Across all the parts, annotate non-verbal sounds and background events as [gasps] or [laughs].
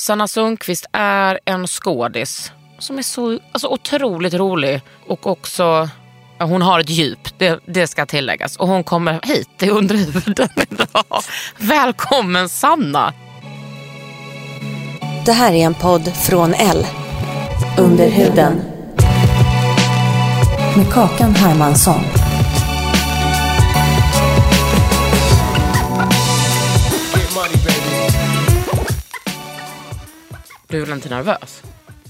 Sanna Sundqvist är en skådis som är så alltså, otroligt rolig och också ja, hon har ett djup, det, det ska tilläggas. Och hon kommer hit till Underhuden [laughs] idag. Välkommen Sanna! Det här är en podd från L. Under huden. Med Kakan Hermansson. Du är väl inte nervös?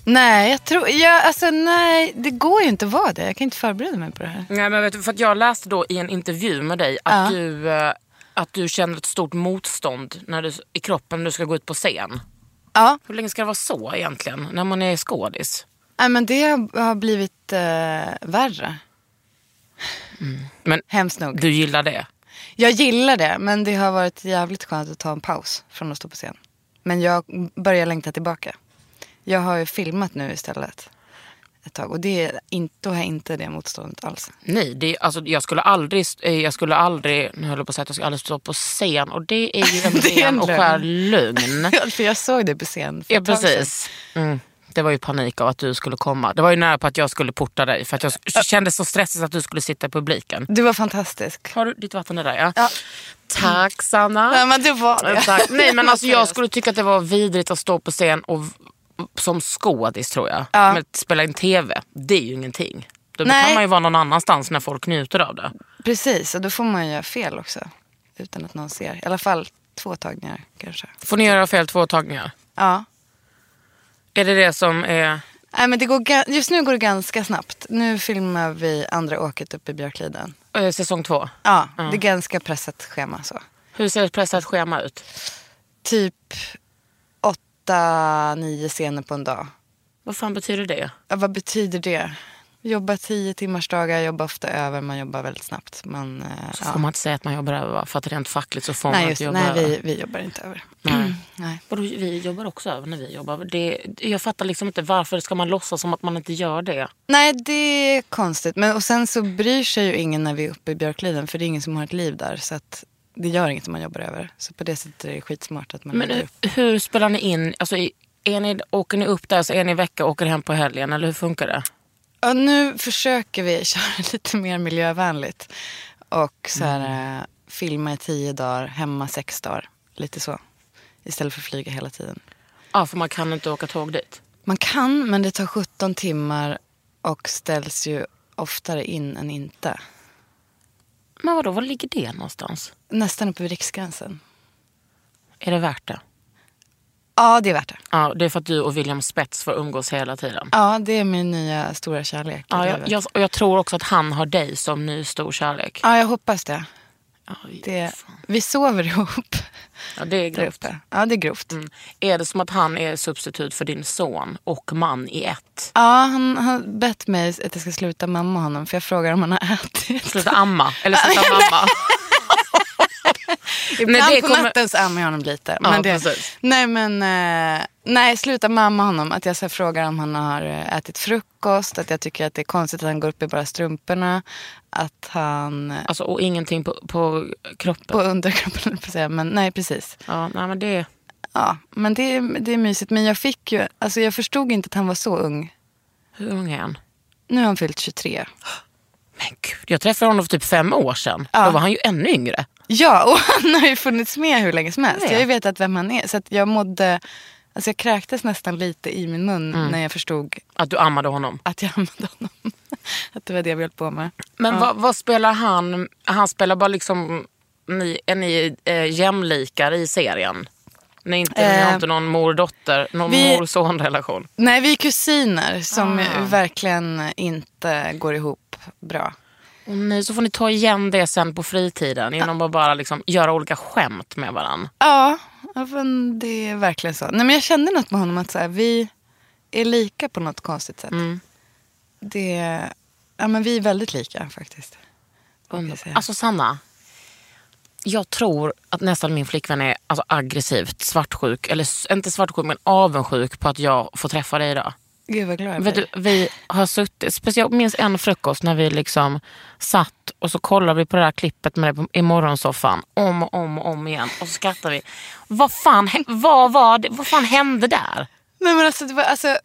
Nej, jag tror, jag, alltså, nej, det går ju inte att vara det. Jag kan inte förbereda mig på det här. Nej, men vet du, för jag läste då i en intervju med dig att, Ja. du, eh, att du känner ett stort motstånd när du, i kroppen när du ska gå ut på scen. Ja, Hur länge ska det vara så egentligen när man är skådis? nej, men det har, blivit eh, värre. Men Hemskt nog. du gillar det? Jag gillar det, men det har varit jävligt skönt att ta en paus från att stå på scen. Men jag börjar längta tillbaka. Jag har ju filmat nu istället. Ett tag. Och det är inte, då har jag inte det motståndet alls. Nej, det, alltså, jag skulle aldrig, eh, jag skulle aldrig, nu höll jag på att säga att jag skulle aldrig stå på scen och det är ju [laughs] en Det är en ren och skär lögn. [laughs] För jag såg det på scen för ja, precis. Mm. Det var ju panik av att du skulle komma. Det var ju nära på att jag skulle porta dig för att jag kände så stressigt att du skulle sitta i publiken. Du var fantastisk. Har du ditt vatten är där ja? Ja. Tack Sanna. Nej, men det var det. Tack. Nej men alltså jag skulle tycka att det var vidrigt att stå på scen och som skådis tror jag. Ja. Men att spela in tv, det är ju ingenting. Då Nej. kan man ju vara någon annanstans när folk njuter av det. Precis, och då får man göra fel också. Utan att någon ser. I alla fall två tagningar kanske. Får ni göra fel två tagningar? Ja. Är det det som är... Nej, men det går, just nu går det ganska snabbt. Nu filmar vi andra åket uppe i Björkliden. eh, säsong två? Ja, det är ganska pressat schema så. Hur ser ett pressat schema ut? Typ åtta, nio scener på en dag. Vad fan betyder det? Ja, vad betyder det? Jobba tio timmars dagar, jobba ofta över, man jobbar väldigt snabbt. Man, eh, Så ja. får man inte säga att man jobbar över? För att rent fackligt så får man Nej, inte just, jobba nej över. vi, vi jobbar inte över. [clears throat] Nej. [clears throat] Nej. Vadå, vi jobbar också över när vi jobbar. Det, jag fattar liksom inte varför ska man låtsas som att man inte gör det? Nej, det är konstigt. Men, och sen så bryr sig ju ingen när vi är uppe i Björkliden. För det är ingen som har ett liv där. Så att det gör inget om man jobbar över. Så på det sättet är det skitsmart att man Men hur, upp. hur spelar ni in? Alltså, är ni, åker ni upp där så är ni i vecka och åker hem på helgen? Eller hur funkar det? Ja, nu försöker vi [laughs] köra lite mer miljövänligt. Och så här, eh, filma i tio dagar, hemma sex dagar. Lite så. Istället för att flyga hela tiden. Ja, för man kan inte åka tåg dit. Man kan, men det tar 17 timmar och ställs ju oftare in än inte. Men vadå, var ligger det någonstans? Nästan uppe vid riksgränsen. Är det värt det? Ja, det är värt det. Ja, det är för att du och William Spets får umgås hela tiden. Ja, det är min nya stora kärlek Ja, jag, jag, och jag tror också att han har dig som ny stor kärlek. Ja, jag hoppas det. Oj, det vi sover ihop Ja, det är grovt. Ja, det är grovt. Mm. Är det som att han är substitut för din son och man i ett? Ja, han har bett mig att jag ska sluta mamma honom. För jag frågar om han har ätit. Sluta amma, eller sluta [laughs] mamma. [laughs] [laughs] Ibland det på kommer- natten så ammar jag honom lite. Ja, Men det, nej, men eh, nej, sluta mamma honom. Att jag så frågar om han har eh, ätit frukost. Att jag tycker att det är konstigt att han går upp i bara strumporna. Att han... eh, Alltså, och ingenting på, på kroppen. På underkroppen, [laughs] på säga. Men nej, precis. Ja, nej, men det, Ja, men det, det är mysigt. Men jag fick ju... Alltså jag förstod inte att han var så ung. hur ung är han? Nu har han fyllt 23. [gasps] Men gud, jag träffade honom för typ fem år sedan. Ja. Då var han ju ännu yngre. Ja, och [laughs] han har ju funnits med hur länge som helst. Jag Jag har ju vet. vetat vem han är. Så jag mådde, alltså jag kräktes nästan lite i min mun Mm. när jag förstod Att du ammade honom. att jag använde honom. [laughs] Att det var det vi höll på med. Men vad, vad spelar han? Han spelar bara liksom, ni, är ni eh, jämlikar i serien? Ni, inte, ni har Eh, inte någon mor-dotter, någon vi- mor-son-relation? Nej, vi är kusiner som Ah. verkligen inte går ihop bra. Och nej, så får ni ta igen det sen på fritiden genom att bara liksom göra olika skämt med varandra. Ja, ja, men det är verkligen så. Nej, men jag kände något med honom att så här, vi är lika på något konstigt sätt. Mm. Det, ja, men vi är väldigt lika faktiskt. Alltså Sanna, jag tror att nästan min flickvän är alltså, aggressivt svartsjuk, eller inte svartsjuk men avundsjuk på att jag får träffa dig idag. Gud vad glad jag blir. du, vi har suttit, speciellt jag minns en frukost när vi liksom satt och så kollade vi på det här klippet med på- i morgonsoffan om och om och om igen och så skrattade vi. Vad fan, vad, var det, vad fan hände där? Nej, men alltså, det var, alltså,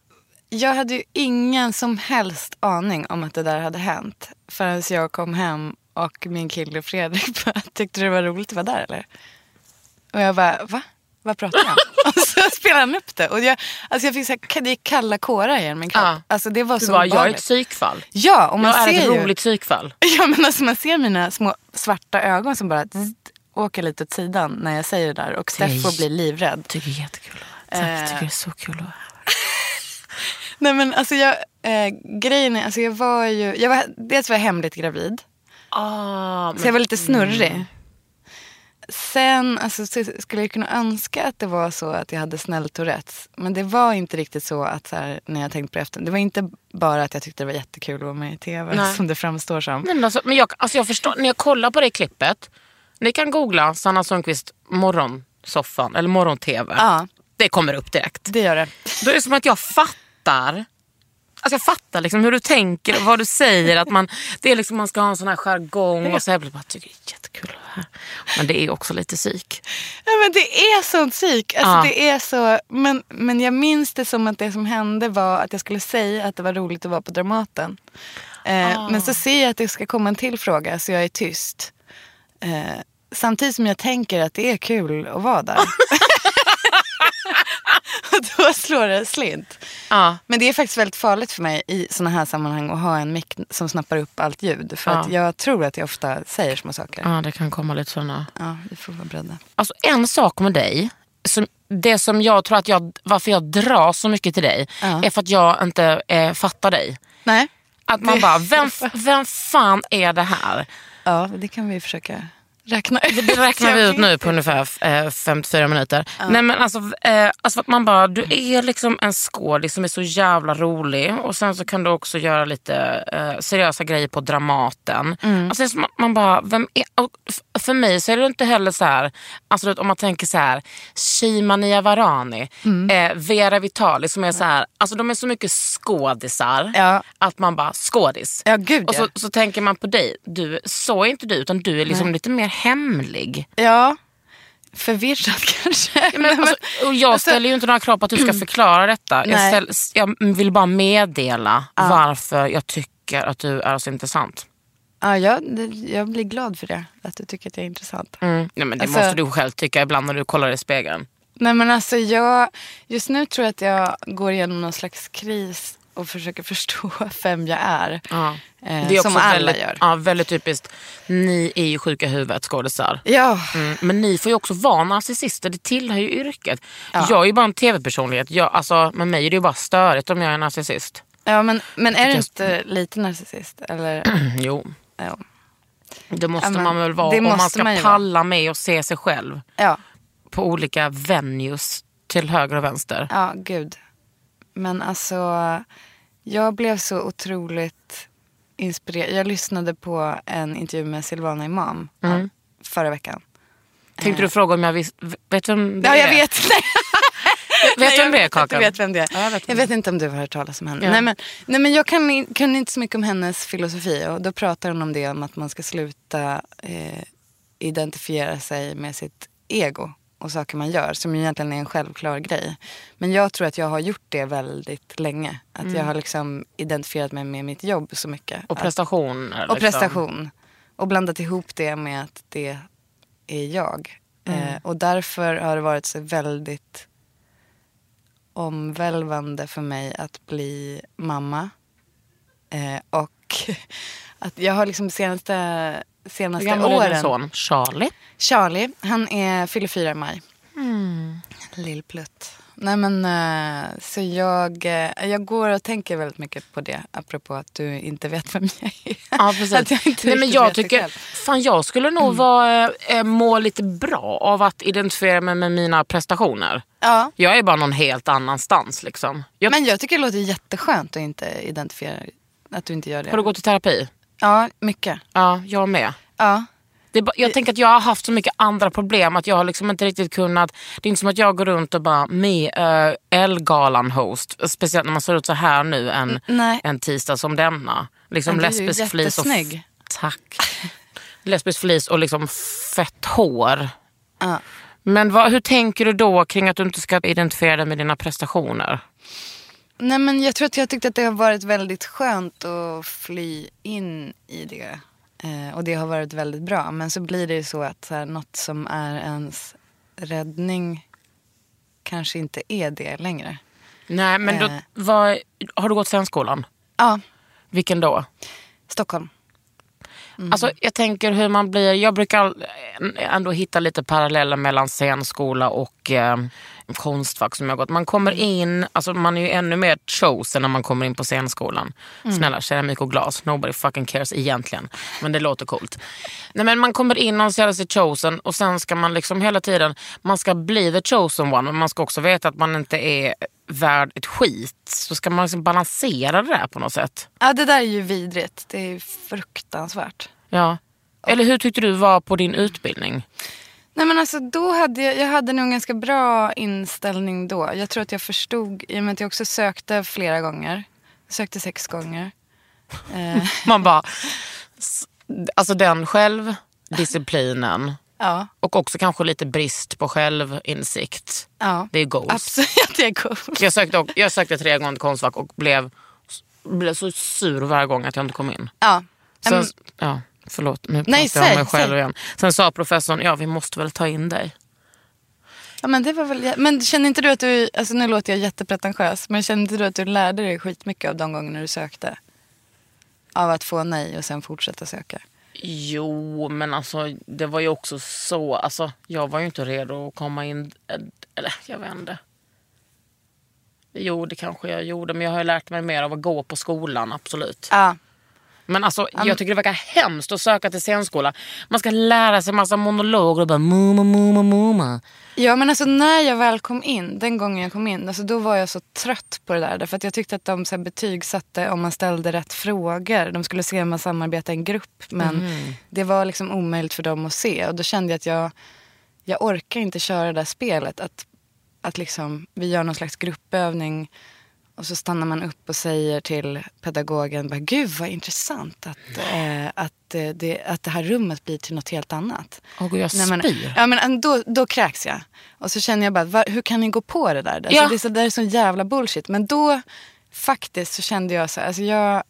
jag hade ju ingen som helst aning om att det där hade hänt. Förrän jag kom hem och min kille Fredrik [laughs] bara, tyckte det var roligt att vara där eller? Och jag bara, va? Vad pratar du om? [laughs] och så spelade han upp det. Och jag, alltså jag fick så här, det gick kalla kårar genom min kropp. Ja. Alltså det var så bara, jag är ett psykfall. Ja, och man Jag är ser ett ju. roligt psykfall. [laughs] Ja, men alltså man ser mina små svarta ögon som bara zzz, åker lite åt sidan när jag säger det där. Och Steffo är- blir livrädd. tycker det är jättekul. Jag tycker det är så kul att här. [laughs] Nej men alltså jag, eh, grejen är, alltså jag var ju, jag var, dels var jag hemligt gravid. Ah, Så jag var lite snurrig. Mm. Sen alltså, så skulle jag kunna önska att det var så att jag hade snäll Tourettes. Men det var inte riktigt så att så här, när jag tänkte på det efter. Det var inte bara att jag tyckte det var jättekul att vara med i tv Nej. som det framstår som. Men alltså, men jag, alltså jag förstår, när jag kollar på det klippet, ni kan googla Sanna Sundqvist morgonsoffan eller morgon-tv. Ja, Det kommer upp direkt. det gör det. Då är det som att jag fattar Alltså jag fattar liksom hur du tänker och vad du säger. Att man, det är liksom man ska ha en sån här jargong och så här, bara, tycker det är jättekul att vara här. Men det är också lite psyk. Ja, men det är sånt psyk. Alltså, Ja. det är så, men, men jag minns det som att det som hände var att jag skulle säga att det var roligt att vara på Dramaten. Eh, Men så ser jag att det ska komma en till fråga så jag är tyst. Eh, samtidigt som jag tänker att det är kul att vara där. [laughs] [laughs] Då slår det slint. Ja. Men det är faktiskt väldigt farligt för mig i såna här sammanhang att ha en mick som snappar upp allt ljud. För Ja. att jag tror att jag ofta säger små saker. ja, det kan komma lite såna. Ja, vi får vara beredda. Alltså en sak med dig, som, det som jag tror att jag, varför jag drar så mycket till dig, Ja. är för att jag inte eh, fattar dig. Nej. Att man Det- bara, vem, [laughs] vem fan är det här? Ja, det kan vi försöka räkna ut. Det räknar vi ut nu på ungefär eh, 54 minuter. Nej, men alltså, eh, alltså att man bara, du är liksom en skådis som är så jävla rolig och sen så kan du också göra lite eh, seriösa grejer på Dramaten. Alltså, som att man bara, vem är, för mig så är det inte heller så här, alltså, om man tänker så här, Shima Niavarani, eh, Vera Vitali som är så här, alltså de är så mycket skådisar Ja. att man bara, skådis. Ja, gud Och ja. så, så tänker man på dig, du, så är inte du utan du är liksom lite mer hemlig. Ja. Förvirrad [laughs] kanske. Ja, Men, alltså, och jag alltså- ställer ju inte några krav på att du ska förklara detta. Jag, ställ, jag vill bara meddela varför jag tycker att du är så intressant. Ja, jag, jag blir glad för det. Att du tycker att jag är intressant. Mm. Nej, men det Alltså- måste du själv tycka ibland när du kollar i spegeln. Nej men alltså jag, just nu tror jag att jag går igenom någon slags kris och försöker förstå [laughs] vem jag är. Ja. Eh, Det är som alla väldigt, gör. Ja, väldigt typiskt. Ni är ju sjuka i huvudet skådisar. Ja, Mm. Men ni får ju också vara narcissister, det tillhör ju yrket. Ja. Jag är ju bara en tv-personlighet. Jag, alltså, med mig är det ju bara störigt om jag är narcissist. ja men, men är du inte lite narcissist? Eller? [clears throat] Jo, Ja. det måste men man väl vara om man ska man palla med och se sig själv. ja, på olika venues till höger och vänster. ja gud. Men alltså, jag blev så otroligt inspirerad. Jag lyssnade på en intervju med Silvana Imam Mm. förra veckan. Tänkte du fråga om jag visste, vet vem det Ja, är? jag vet. [laughs] Vet Nej, du jag vem det är Kakan? Du vet vem det är. Ja, jag vet jag vet inte om du har hört talas om henne. Ja. Nej, men, nej, men jag kan, inte så mycket om hennes filosofi. Och då pratar hon om det om att man ska sluta eh, identifiera sig med sitt ego. Och saker man gör som egentligen är en självklar grej. Men jag tror att jag har gjort det väldigt länge. Att jag har liksom identifierat mig med mitt jobb så mycket. Mm. Och Att- prestationer. och liksom. prestation. Och blandat ihop det med att det är jag. Eh, och därför har det varit så väldigt omvälvande för mig att bli mamma. Eh, och [laughs] att jag har liksom senaste, Hur senaste gammal är din åren... son? Charlie? Charlie, han är, fyller fyra i maj. Mm. Lillplutt. Nej men eh, så jag, eh, jag går och tänker väldigt mycket på det. Apropå att du inte vet vem jag är. Ja, precis. [laughs] Jag Nej, men jag tycker, själv. fan jag skulle nog vara, eh, må lite bra av att identifiera mig med mina prestationer. Ja. Jag är bara någon helt annanstans. Liksom. Jag, Men jag tycker det låter jätteskönt att inte identifiera att du inte gör det. Har du gått i terapi? Ja, mycket. Ja, jag med. Ja. Det är jag tänker att jag har haft så mycket andra problem att jag har liksom inte riktigt kunnat... Det är inte som att jag går runt och bara med uh, Elgalan-host. Speciellt när man ser ut så här nu en, nej. en tisdag som denna. Liksom lesbisk flis och... Tack. lesbisk flis och liksom fett hår. Ja. Men vad, hur tänker du då kring att du inte ska identifiera dig med dina prestationer? Nej men jag tror att jag tyckte att det har varit väldigt skönt att fly in i det. Eh, och det har varit väldigt bra. Men så blir det ju så att så här, något som är ens räddning kanske inte är det längre. Nej, men då, Eh. vad, har du gått scenskolan? Ja, Vilken då? Stockholm. Alltså, jag tänker hur man blir... Jag brukar all- ändå hitta lite paralleller mellan scenskola och eh, konstfack som jag gått. Man kommer in, alltså man är ju ännu mer chosen när man kommer in på scenskolan. Snälla, keramik och glas, nobody fucking cares egentligen. Men det låter coolt. Nej, men man kommer in och känner sig chosen och sen ska man liksom hela tiden, man ska bli the chosen one men man ska också veta att man inte är värd ett skit. Så ska man liksom balansera det där på något sätt. Ja, det där är ju vidrigt. Det är fruktansvärt. Ja. Eller hur tyckte du var på din utbildning? Nej men alltså då hade jag, jag hade nog en ganska bra inställning då. Jag tror att jag förstod, i och med att jag också sökte flera gånger. Jag sökte sex gånger. Eh, [laughs] Man bara, alltså den självdisciplinen [laughs] ja, och också kanske lite brist på självinsikt. ja. Det är goals. Absolut, [laughs] det är coolt. Jag sökte, och- jag sökte tre gånger till Konstfack och blev, blev så sur varje gång att jag inte kom in. Ja. Sen, Mm. ja, förlåt, nu Nej, pratar jag om mig själv säg. igen. Sen sa professorn, ja vi måste väl ta in dig. Ja, men, det var väl, men känner inte du att du, alltså nu låter jag jättepretentiös, men känner inte du att du lärde dig skitmycket av de gångerna du sökte? Av att få nej och sen fortsätta söka. Jo, men alltså det var ju också så, alltså jag var ju inte redo att komma in, eller jag vet inte. Jo, det kanske jag gjorde, men jag har ju lärt mig mer av att gå på skolan, absolut. Ja, Men alltså, jag tycker det verkar hemskt att söka till scenskola. Man ska lära sig massa monologer och bara muma, muma, muma. Ja men alltså när jag väl kom in, den gången jag kom in, alltså då var jag så trött på det där. Därför att jag tyckte att de så här, betygsatte om man ställde rätt frågor. De skulle se om man samarbetade i en grupp. Men det var liksom omöjligt för dem att se. Och då kände jag att jag, jag orkar inte köra det där spelet. Att, att liksom, vi gör någon slags gruppövning. Och så stannar man upp och säger till pedagogen, bara, gud vad intressant att, eh, att, eh, det, att det här rummet blir till något helt annat. Gud, jag Nej, men, spyr. ja, men då, då kräks jag. Och så känner jag bara, var, hur kan ni gå på det där? Alltså, Ja. det, är så, det är så jävla bullshit. Men då faktiskt så kände jag så här, alltså jag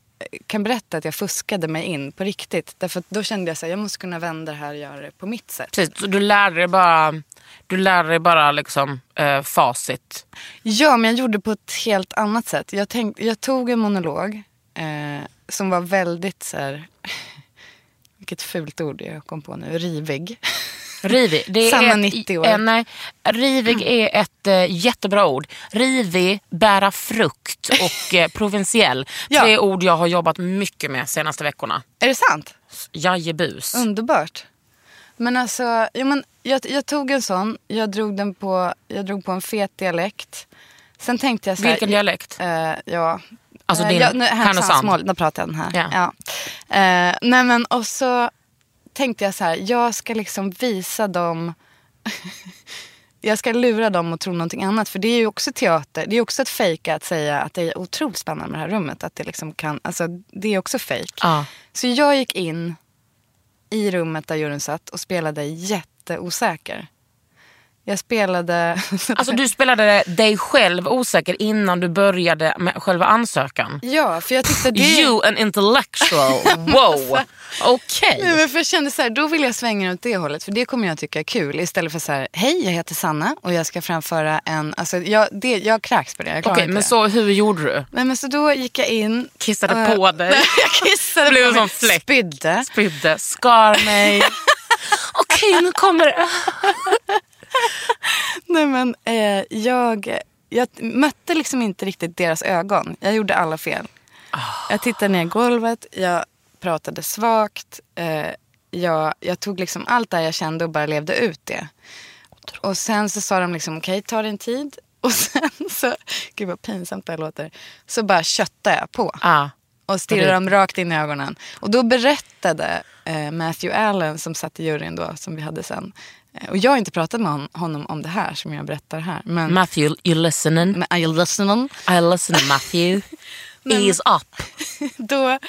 kan berätta att jag fuskade mig in på riktigt. Därför att då kände jag så här, jag måste kunna vända det här och göra det på mitt sätt. Precis, så du lärde dig bara, du lärde dig bara liksom, eh, facit. Ja, men jag gjorde på ett helt annat sätt. Jag, tänkte, jag tog en monolog eh, som var väldigt så här, [laughs] vilket fult ord jag kom på nu, rivig. [laughs] Rivig. Det är ett, 90 år. eh, nej, rivig är ett eh, jättebra ord. Rivig, bära frukt och [laughs] eh, provinsiell. Ja. Tre ord jag har jobbat mycket med senaste veckorna. Är det sant? Jajebus. Underbart. Men alltså, ja, men jag, jag tog en sån, jag drog, den på, jag drog på en fet dialekt. Sen tänkte jag så här, Vilken dialekt? Eh, ja. Alltså Eh, din ja, nu, Härnösand. Härnösandsmål, då pratar jag den här. Ja. Ja. Eh, nej men och så tänkte jag så här, jag ska liksom visa dem [laughs] jag ska lura dem att tro någonting annat. För det är ju också teater. Det är också ett fejka att säga att det är otroligt spännande med det här rummet. Att det liksom kan, alltså det är också fejk. Ja. Så jag gick in i rummet där juryn satt och spelade jätteosäker. Jag spelade... Alltså du spelade dig själv osäker innan du började med själva ansökan. ja, för jag tyckte det... You an intellectual. Wow. [laughs] Okej. Men för jag kände så här, då vill jag svänga åt det hållet för det kommer jag tycka är kul istället för så här, hej jag heter Sanna och jag ska framföra en, alltså jag, det, jag kräks på det, jag Okej, inte men det. så hur gjorde du? Nej, men så då gick jag in. Kissade eh, på dig? Nej, [laughs] jag kissade Blev på mig. sån fläck? Spydde. Spydde, skar mig. [laughs] Okej, nu kommer det. [laughs] Nej, men, eh, jag, jag mötte liksom inte riktigt deras ögon. Jag gjorde alla fel. Jag tittade ner i golvet, jag pratade svagt. Eh, jag, jag tog liksom allt det jag kände och bara levde ut det. Och sen så sa de liksom, okej ta din tid. [laughs] Och sen så, gud vad pinsamt det här låter. Så bara köttade jag på. Ah. Och stirrade dem rakt in i ögonen. Och då berättade eh, Matthew Allen som satt i juryn då, som vi hade sen. Eh, och jag har inte pratat med hon, honom om det här som jag berättar här. Men, Matthew, you listening? men are you listening? I listen Matthew. [laughs] Ease up. [laughs] Då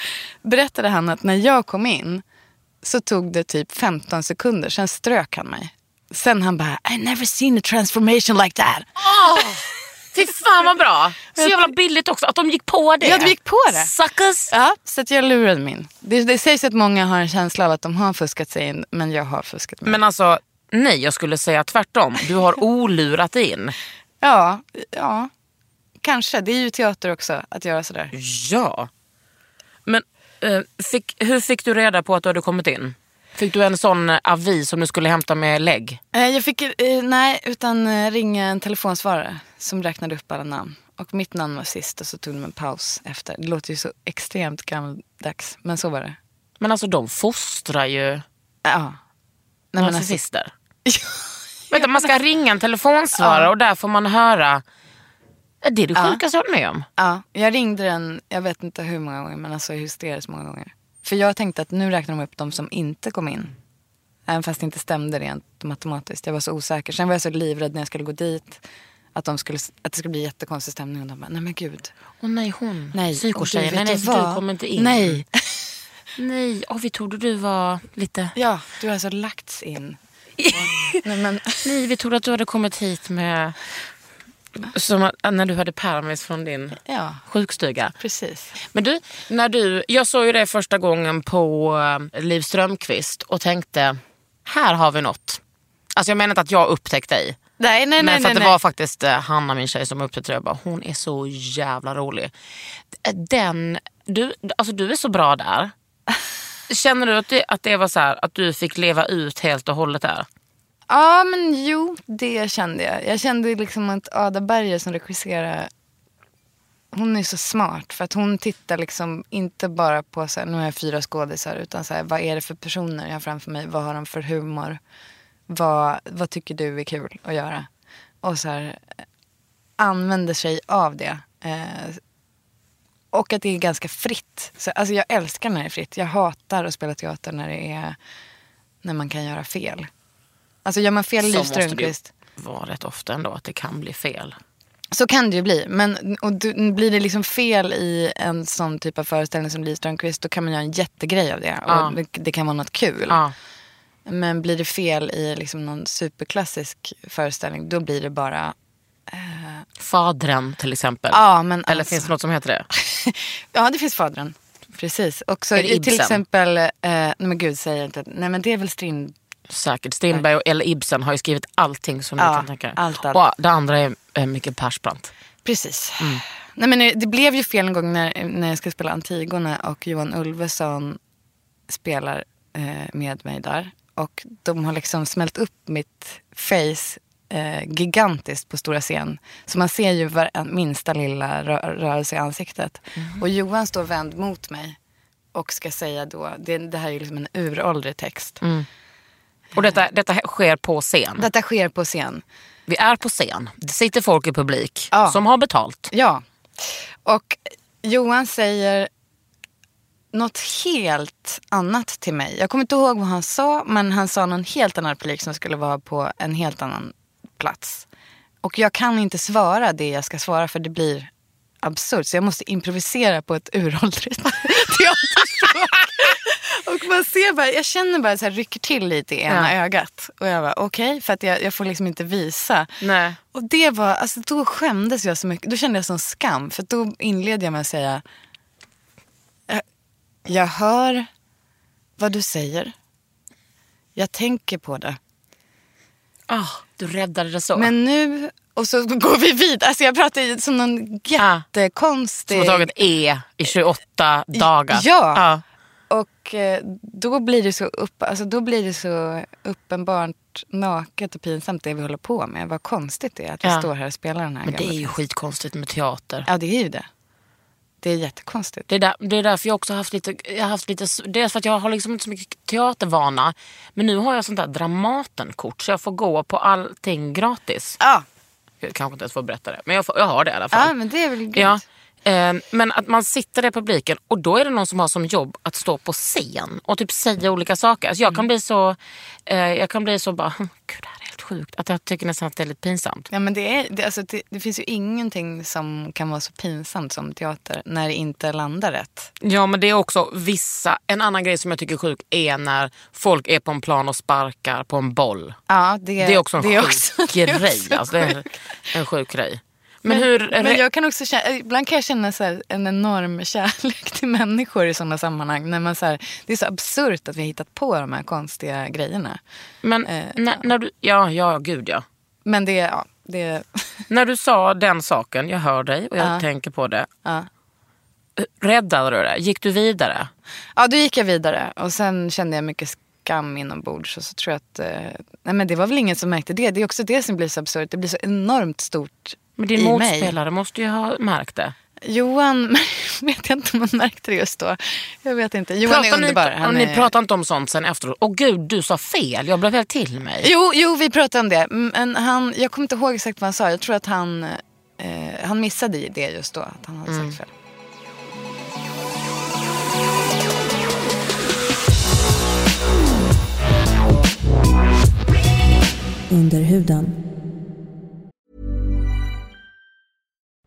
berättade han att när jag kom in så tog det typ 15 sekunder, sen strök han mig. Sen han bara, I never seen a transformation like that. Fy fan vad bra. Så jävla billigt också att de gick på det. Ja, de gick på det. Suckers. Ja, så att jag lurade min. Det, det sägs att många har en känsla av att de har fuskat sig in, men jag har fuskat mig. Men alltså, nej jag skulle säga tvärtom. Du har [laughs] olurat in. Ja, ja, kanske. Det är ju teater också att göra sådär. Ja. Men eh, fick, hur fick du reda på att du hade kommit in? Fick du en sån eh, avi som du skulle hämta med lägg? Eh, Jag fick, eh, nej, utan eh, ringa en telefonsvarare som räknade upp alla namn. Och mitt namn var sist och så tog de en paus efter. Det låter ju så extremt gammaldags, men så var det. Men alltså de fostrar ju Ja. Nej, men alltså, narcissister. [laughs] Vänta, man ska ringa en telefonsvarare och där får man höra det är det sjukaste jag har varit med om. ja, jag ringde den, jag vet inte hur många gånger, men alltså hysteriskt många gånger. För jag tänkte att nu räknar de upp de som inte kom in. Även fast det inte stämde rent matematiskt. Jag var så osäker. Sen var jag så livrädd när jag skulle gå dit. Att, de skulle, att det skulle bli jättekonstig stämning. Och de bara, nej men gud. Åh nej hon, Nej, psykotjejen, och nej, nej du för du kommer inte in. Nej. Nej, oh, vi trodde du var lite... Ja, du har alltså lagts in. [laughs] nej, men, Nej, vi trodde att du hade kommit hit med... Som att, när du hade permis från din ja, sjukstuga. precis. Men du, när du, jag såg ju det första gången på eh, Liv Strömquist och tänkte, här har vi något. Alltså jag menar inte att jag upptäckte dig. Nej, nej, Men för nej, att det var faktiskt eh, Hanna, min tjej, som upptäckte det. Jag bara, hon är så jävla rolig. Den, du, alltså du är så bra där. Känner du att det, att det var så här, att du fick leva ut helt och hållet där? Ja, men jo, det kände jag. Jag kände liksom att Ada Berger som regisserar, hon är så smart. För att hon tittar liksom inte bara på, så här, nu har jag fyra skådisar, utan så här, vad är det för personer jag har framför mig? Vad har de för humor? Vad, vad tycker du är kul att göra? Och så här, använder sig av det. Eh, och att det är ganska fritt. Så, alltså jag älskar när det är fritt. Jag hatar att spela teater när det är när man kan göra fel. Alltså gör man fel i Så Liv måste det ju Strömquist. vara rätt ofta ändå att det kan bli fel. Så kan det ju bli. Men och du, blir det liksom fel i en sån typ av föreställning som Liv Strömquist då kan man göra en jättegrej av det. Ja. Och det, det kan vara något kul. Ja. Men blir det fel i liksom någon superklassisk föreställning då blir det bara... Fadren till exempel. Ja, men Eller alltså. finns det något som heter det? [laughs] Ja, det finns Fadern. Precis. Och så Är det i- till Ibsen? exempel, eh, nej men gud säger inte, nej men det är väl Strind... Säkert. Strindberg och- eller Ibsen har ju skrivit allting som Ja, du kan tänka allt, allt. Och det andra är eh, mycket Persbrandt. Precis. Mm. Nej, men det blev ju fel en gång när, när jag ska spela Antigone och Johan Ulveson spelar eh, med mig där. Och de har liksom smält upp mitt face eh, gigantiskt på stora scen. Så man ser ju minsta lilla rö rörelse i ansiktet. Mm. Och Johan står vänd mot mig och ska säga då, det, det här är ju liksom en uråldrig text. Mm. Och detta, detta sker på scen. Detta sker på scen. Vi är på scen. Det sitter folk i publik Ja. som har betalt. Ja. Och Johan säger något helt annat till mig. Jag kommer inte ihåg vad han sa, men han sa någon helt annan replik som skulle vara på en helt annan plats. Och jag kan inte svara det jag ska svara för det blir absurt. Så jag måste improvisera på ett uråldrigt [laughs] teaterspråk. Och man ser bara, jag känner bara så här, rycker till lite i ena Ja. ögat. Och jag bara okej, för att jag, jag får liksom inte visa. Nej. Och det var, alltså då skämdes jag så mycket. Då kände jag sån skam. För då inledde jag med att säga, jag, jag hör vad du säger. Jag tänker på det. Ah, du räddade det så. Men nu, och så går vi vidare. Alltså jag pratar ju som någon Ja. jättekonstig... Som har tagit E i 28 dagar. Ja. Och eh, då blir det så upp, alltså då blir det så uppenbart naket och pinsamt det vi håller på med. Vad konstigt det är att vi Ja. står här och spelar den här Men det är ju skitkonstigt med teater. Ja, det är ju det. Det är jättekonstigt. Det är, där, det är därför jag också haft lite, jag har haft lite... Dels för att jag har liksom inte så mycket teatervana. Men nu har jag sånt där Dramatenkort så jag får gå på allting gratis. Ja, Jag kanske inte ens får berätta det. Men jag, får, jag har det i alla fall. ja men det är väl grymt. Ja, eh, men att man sitter i publiken och då är det någon som har som jobb att stå på scen och typ säga olika saker. Alltså jag kan bli så, eh, jag kan bli så bara, "Hm, [laughs] gud sjukt. Att jag tycker nästan att det är lite pinsamt. Ja, men det, är, det, alltså, det, det finns ju ingenting som kan vara så pinsamt som teater när det inte landar rätt. Ja men det är också vissa, en annan grej som jag tycker är sjuk är när folk är på en plan och sparkar på en boll. Ja, det, Det är också en det sjuk också- [laughs] det är grej. Alltså, det är en sjuk grej. Men, Men, hur... men jag kan också känna, ibland kan jag känna så här, en enorm kärlek till människor i sådana sammanhang. När man så här, det är så absurt att vi har hittat på de här konstiga grejerna. men eh, när, när du, ja, ja gud ja. Men det, ja, det, När du sa den saken, jag hör dig och jag Ja. tänker på det. ja. Räddade du det? Gick du vidare? ja, då gick jag vidare och sen kände jag mycket skam inombords. Och så tror jag att, eh, nej men det var väl ingen som märkte det. Det är också det som blir så absurt. Det blir så enormt stort Men din i mig. motspelare måste ju ha märkt det. Johan, [laughs] vet jag inte om han märkte det just då. Jag vet inte. Johan är Pratar underbar. Ni, Han ni är... pratar inte om sånt sen efteråt? Åh gud, du sa fel. Jag blev helt till mig. Jo, jo, vi pratade om det. Men han, jag kommer inte ihåg exakt vad han sa. Jag tror att han, eh, han missade det just då. Att han hade Mm. sagt fel. Under huden.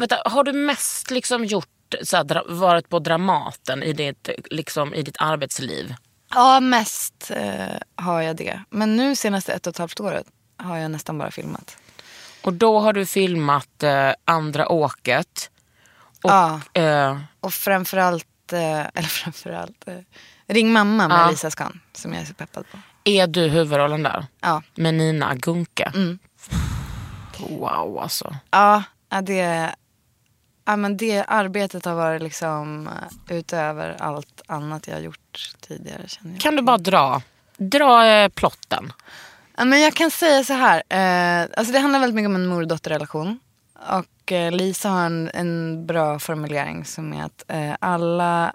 Vänta, har du mest liksom gjort, så här, varit på Dramaten i ditt, liksom, i ditt arbetsliv? Ja, mest eh, har jag det. Men nu senaste ett och ett halvt året har jag nästan bara filmat. Och då har du filmat eh, Andra åket. Och, Ja. eh, Och framförallt, eh, [laughs] eller framförallt, eh, Ring mamma med Ja. Lisa Skan. Som jag är så peppad på. är du huvudrollen där? Ja, Med Nina Gunke. Wow alltså. ja, det, ja men det arbetet har varit liksom eh, utöver allt annat jag har gjort tidigare. Känner jag. Kan du bara dra, dra eh, plotten? Ja, men jag kan säga så här. Eh, alltså det handlar väldigt mycket om en mor och eh, Lisa har en, en bra formulering som är att eh, alla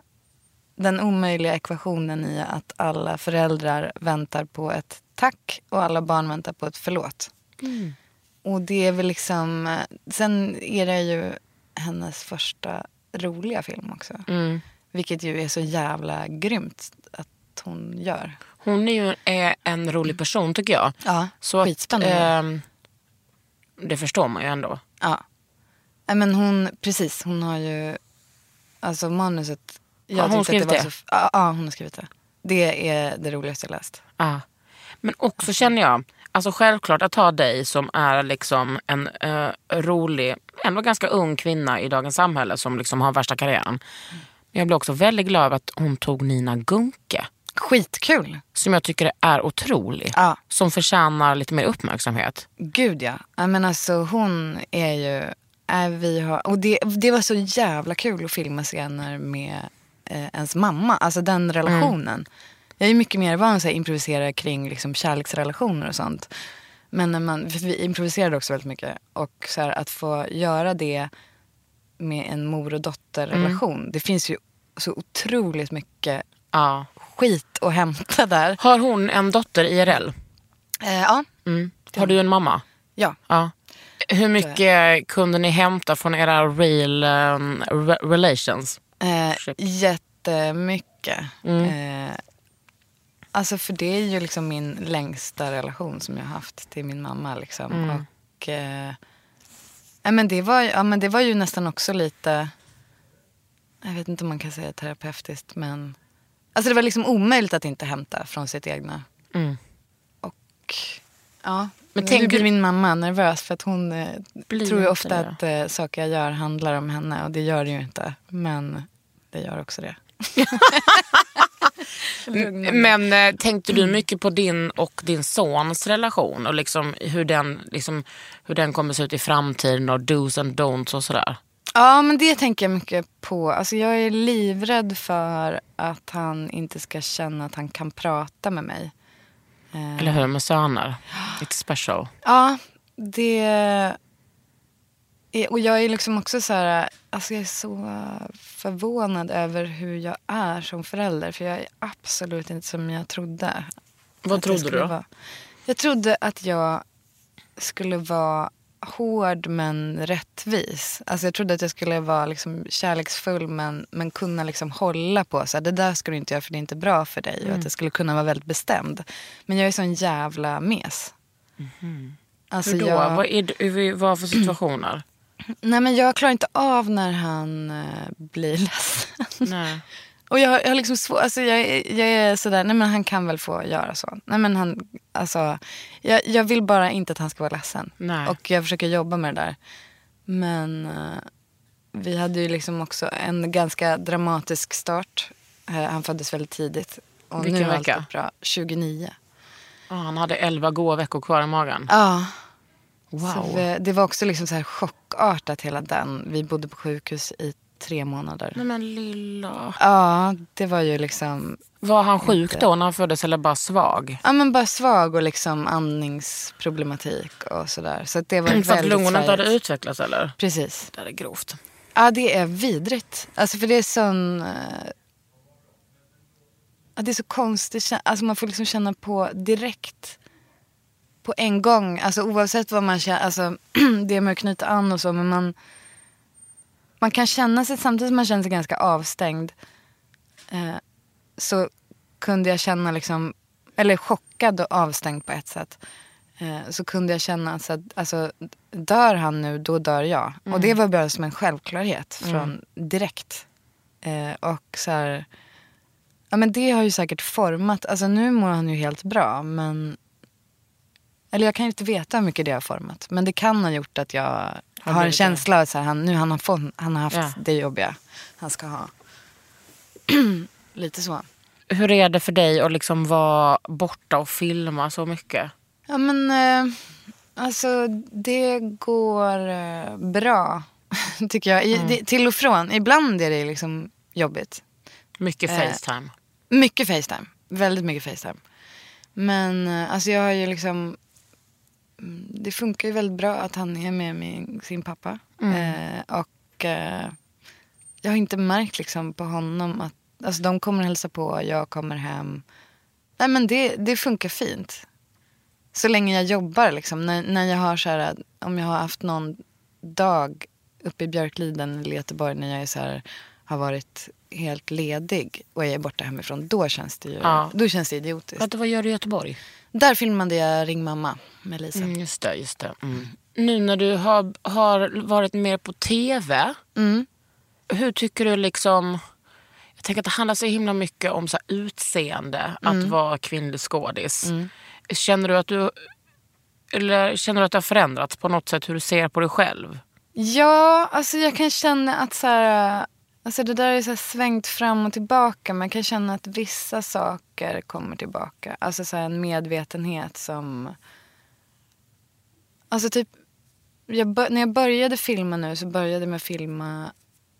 den omöjliga ekvationen i att alla föräldrar väntar på ett tack och alla barn väntar på ett förlåt. Och det är väl liksom, eh, sen är det ju hennes första roliga film också. Mm. Vilket ju är så jävla grymt att hon gör. Hon är ju är en rolig person tycker jag. Ja, Så att, skitspännande. ehm, det förstår man ju ändå. Ja. Men hon, precis, hon har ju, alltså manuset. Jag Har hon att skrivit var Så, ja, ja, hon har skrivit det. Det är det roligaste jag läst. Ja. Men också känner jag, alltså självklart att ha dig som är liksom en eh, rolig, ändå ganska ung kvinna i dagens samhälle som liksom har värsta karriären. Jag blev också väldigt glad över att hon tog Nina Gunke. Skitkul. Som jag tycker är otrolig. Ja. Som förtjänar lite mer uppmärksamhet. Gud ja. men alltså hon är ju, är vi har, och det, det var så jävla kul att filma scener med eh, ens mamma. Alltså den relationen. Jag är mycket mer van att improvisera kring liksom, kärleksrelationer och sånt. Men när man, för vi improviserade också väldigt mycket. Och så här, att få göra det med en mor och dotterrelation. Det finns ju så otroligt mycket Ja. skit att hämta där. Har hon en dotter IRL? Eh, ja. Mm. Har du en mamma? ja. Ja. Hur mycket kunde ni hämta från era real um, re- relations? Eh, jättemycket. Mm. Eh, alltså för det är ju liksom min längsta relation som jag har haft till min mamma. Liksom. Mm. Och, eh, men det, var, ja, men det var ju nästan också lite, jag vet inte om man kan säga terapeutiskt, men alltså det var liksom omöjligt att inte hämta från sitt egna. Mm. Och ja, Men men nu blir min mamma nervös för att hon eh, tror ju ofta att eh, saker jag gör handlar om henne och det gör det ju inte. Men det gör också det. [laughs] Men eh, tänkte du mycket på din och din sons relation och liksom hur, den, liksom, hur den kommer se ut i framtiden och dos and don'ts och sådär? Ja, men det tänker jag mycket på. Alltså, jag är livrädd för att han inte ska känna att han kan prata med mig. Eh, Eller hur? Med söner. It's special. Ja, det... Är, och jag är liksom också så här... Alltså jag är så förvånad över hur jag är som förälder. För jag är absolut inte som jag trodde. Vad trodde du då? vara. Jag trodde att jag skulle vara hård men rättvis. Alltså jag trodde att jag skulle vara liksom kärleksfull men, men kunna liksom hålla på. Så här, det där ska du inte göra för det är inte bra för dig. Mm. Och att jag skulle kunna vara väldigt bestämd. Men jag är sån jävla mes. Alltså Hur då? jag, Vad, är, vad för situationer? Nej men jag klarar inte av när han eh, blir ledsen. Nej. [laughs] Och jag, jag har liksom svår, alltså jag, är- jag är sådär, nej men han kan väl få göra så. Nej men han, alltså, jag, jag vill bara inte att han ska vara ledsen. Nej. Och jag försöker jobba med det där. Men eh, vi hade ju liksom också en ganska dramatisk start. Eh, han föddes väldigt tidigt. Och Vilken nu är vecka? allt bra. 29. Ah, han hade elva goa veckor kvar i magen. Ja. Wow. Så det var också liksom så här chockartat hela den. Vi bodde på sjukhus i tre månader. Nej men lilla. Ja, det var ju liksom Var han sjuk då när han föddes eller bara svag? Ja men bara svag och liksom andningsproblematik och sådär. Så det var För att lungorna inte hade utvecklats eller? Precis. Det är grovt. Ja det är vidrigt. Alltså för det är sån... eh, Ja, det är så konstigt. Alltså man får liksom känna på direkt. På en gång. Alltså oavsett vad man känner. Alltså [clears throat] det med att knyta an och så. Men man, man kan känna sig, samtidigt som man känner sig ganska avstängd. Eh, så kunde jag känna liksom, eller chockad och avstängd på ett sätt. Eh, så kunde jag känna att så att, alltså, dör han nu, då dör jag. Och det var bara som en självklarhet från direkt. Eh, och så här, ja men det har ju säkert format, alltså nu mår han ju helt bra men eller jag kan inte veta hur mycket det har format. Men det kan ha gjort att jag har en känsla av att han, nu han har, fått, han har haft Ja. det jobbiga han ska ha. [clears throat] Lite så. Hur är det för dig att liksom vara borta och filma så mycket? Ja men eh, alltså det går eh, bra [laughs] tycker jag. I, det, till och från. Ibland är det liksom jobbigt. Mycket Eh, Facetime. Mycket Facetime. Väldigt mycket Facetime. Men eh, alltså jag har ju liksom... mm, Det funkar ju väldigt bra att han är med min, sin pappa. Eh, och eh, jag har inte märkt liksom på honom att... Alltså de kommer hälsa på, jag kommer hem. Nej men det, det funkar fint. Så länge jag jobbar liksom. När, när jag har så här, om jag har haft någon dag uppe i Björkliden eller Göteborg när jag är så här, har varit helt ledig och jag är borta hemifrån. Då känns det ju Ja. då känns det idiotiskt. Vad gör du i Göteborg? Där filmade jag Ring mamma med Lisa. Mm, just det, just det. Mm. Nu när du har, har varit mer på tv, Mm. hur tycker du liksom... Jag tänker att det handlar så himla mycket om så här utseende, att vara kvinnlig skådis. Känner du att du eller känner du att det har förändrats på något sätt hur du ser på dig själv? Ja, alltså jag kan känna att så här, Alltså det där är så svängt fram och tillbaka. Man kan känna att vissa saker kommer tillbaka. Alltså så en medvetenhet som... Alltså typ... Jag. När jag började filma nu så började jag med att filma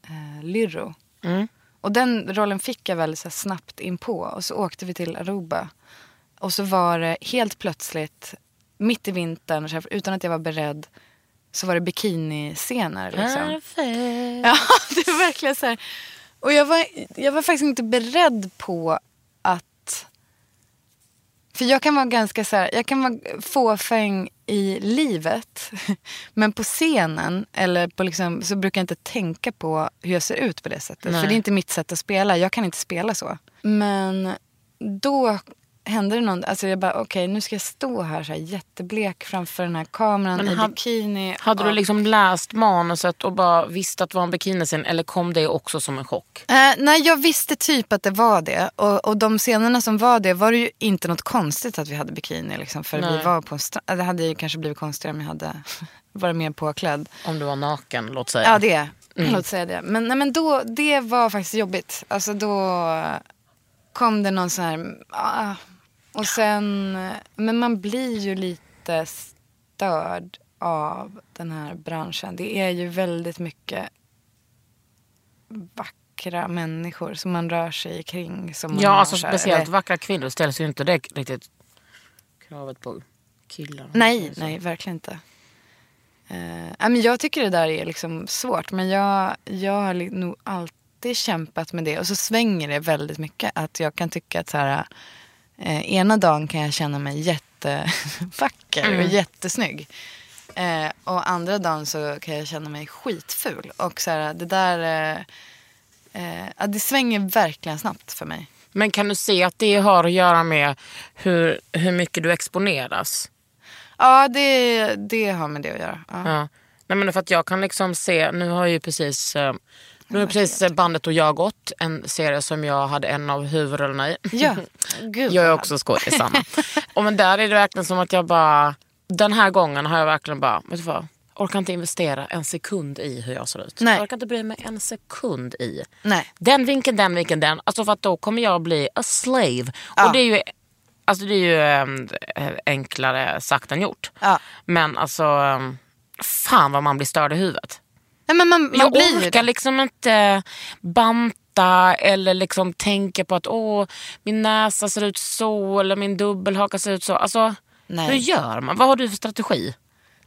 eh, Lyrro. Mm. Och den rollen fick jag väldigt så snabbt in på. Och så åkte vi till Aruba. Och så var det helt plötsligt, mitt i vintern, utan att jag var beredd, så var det bikiniscener. Liksom. Perfekt. Ja, [laughs] det var verkligen så här. Och jag var, jag var faktiskt inte beredd på att... För jag kan vara ganska så här, jag kan vara fåfäng i livet. [laughs] Men på scenen eller på liksom, så brukar jag inte tänka på hur jag ser ut på det sättet. Nej. För det är inte mitt sätt att spela. Jag kan inte spela så. Men då hände det någon, alltså jag bara okej nu ska jag stå här så här jätteblek framför den här kameran Men i had- bikini. Hade du och- liksom läst manuset och bara visste att det var en bikiniscen eller kom det också som en chock? Eh, nej, jag visste typ att det var det. Och, och de scenerna som var det var det ju inte något konstigt att vi hade bikini. Liksom, för Nej. vi var på en strand. Det hade ju kanske blivit konstigare om jag hade [laughs] varit mer påklädd. Om du var naken, låt säga. Ja, det. Låt säga det. Men, nej, men då, det var faktiskt jobbigt. Alltså då kom det någon sån här... Ah, och sen... Men man blir ju lite störd av den här branschen. Det är ju väldigt mycket vackra människor som man rör sig kring. Som man Ja, alltså så här, speciellt eller- vackra kvinnor ställs ju inte det riktigt kravet på killar. Nej, nej, verkligen inte. Uh, men jag tycker det där är liksom svårt. Men jag, jag har nog alltid kämpat med det. Och så svänger det väldigt mycket. Att jag kan tycka att så här, eh, ena dagen kan jag känna mig jättevacker och jättesnygg. Eh, och andra dagen så kan jag känna mig skitful. Och så här, det där... Eh, eh, det svänger verkligen snabbt för mig. Men kan du se att det har att göra med hur, hur mycket du exponeras? Ja, det, det har med det att göra. Ja. Ja. Nej, men för att jag kan liksom se, nu har ju precis, eh, nu har precis bandet och jag gått, en serie som jag hade en av huvudrollerna i. Ja, [laughs] gud. Jag är också skådis, [laughs] och men där är det verkligen som att jag bara, den här gången har jag verkligen bara, vet du vad? Orkar inte investera en sekund i hur jag ser ut. Nej. Orkar inte bry mig en sekund i. Nej. Den vinkeln, den vinkeln, den. Alltså för att då kommer jag bli a slave. Ja. Och det är ju, alltså det är ju ehm, enklare sagt än gjort. Ja. Men alltså, ehm, fan vad man blir störd i huvudet. Nej, men man, man jag blir orkar liksom inte banta eller liksom tänka på att åh, min näsa ser ut så eller min dubbelhaka ser ut så. Alltså, Nej. hur gör man? Vad har du för strategi?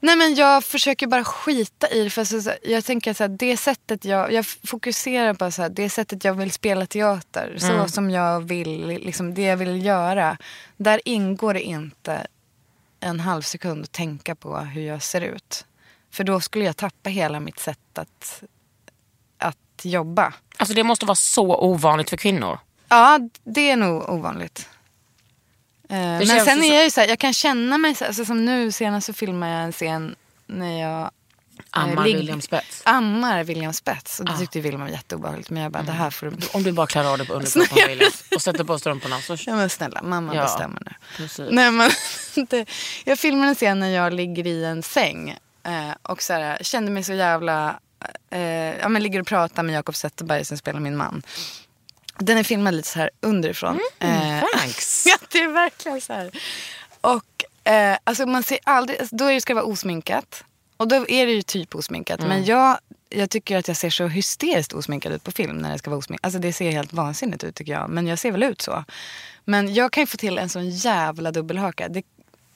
Nej men jag försöker bara skita i det. För så, så, jag tänker så här, det sättet jag, jag fokuserar på så här, det sättet jag vill spela teater. Så som jag vill, liksom det jag vill göra. Där ingår det inte en halv sekund att tänka på hur jag ser ut. För då skulle jag tappa hela mitt sätt att, att jobba. Alltså det måste vara så ovanligt för kvinnor. Ja, det är nog ovanligt. Eh, men sen är jag ju så här, jag kan känna mig så alltså som nu senast så filmade jag en scen när jag Ammar ligg- William Spets. ammar William Spets. Och det Ah. tyckte William var jätteobehagligt. Men jag bara, det här får du... Om du bara klär av dig på [laughs] underkroppen William och sätter på strumporna så Ja men snälla, mamma Ja, bestämmer nu. precis. Nej men, [laughs] det, jag filmade en scen när jag ligger i en säng. Eh, och så här, kände mig så jävla... Eh, ja men ligger och pratar med Jakob Zetterberg som spelar min man. Den är filmad lite så här underifrån. Mm, Eh, thanks. [laughs] ja, det är verkligen så här. Och eh, alltså man ser aldrig, alltså, då ska det vara osminkat. Och då är det ju typ osminkat. Mm. Men jag, jag tycker att jag ser så hysteriskt osminkad ut på film när det ska vara osminkat. Alltså det ser helt vansinnigt ut tycker jag. Men jag ser väl ut så. Men jag kan ju få till en sån jävla dubbelhaka. Det,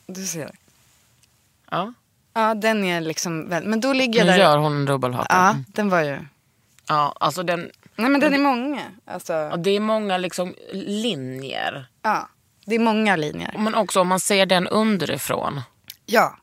du ser. Ja. Ja, den är liksom väl, Men då ligger jag Nu där. gör hon en dubbelhaka. Ja, den var ju. Ja, alltså den, Nej men den är många. Alltså, ja, det är många liksom linjer. ja. Det är många linjer. Men också om man ser den underifrån, Ja.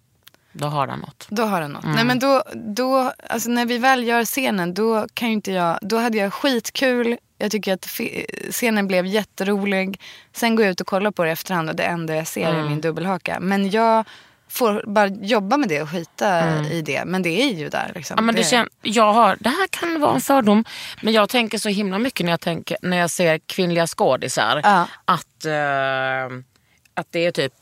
då har den något. Då har den något. Nej men då, då, alltså när vi väl gör scenen då kan ju inte jag, då hade jag skitkul. Jag tycker att fi- scenen blev jätterolig. Sen går jag ut och kollar på det i efterhand och det enda jag ser är min dubbelhaka. Men jag får bara jobba med det och skita i det. Men det är ju där liksom. Ja, men det det, kän, jag har, det här kan vara en fördom, men jag tänker så himla mycket när jag, tänker, när jag ser kvinnliga skådisar. Ja. Att, eh, att det är typ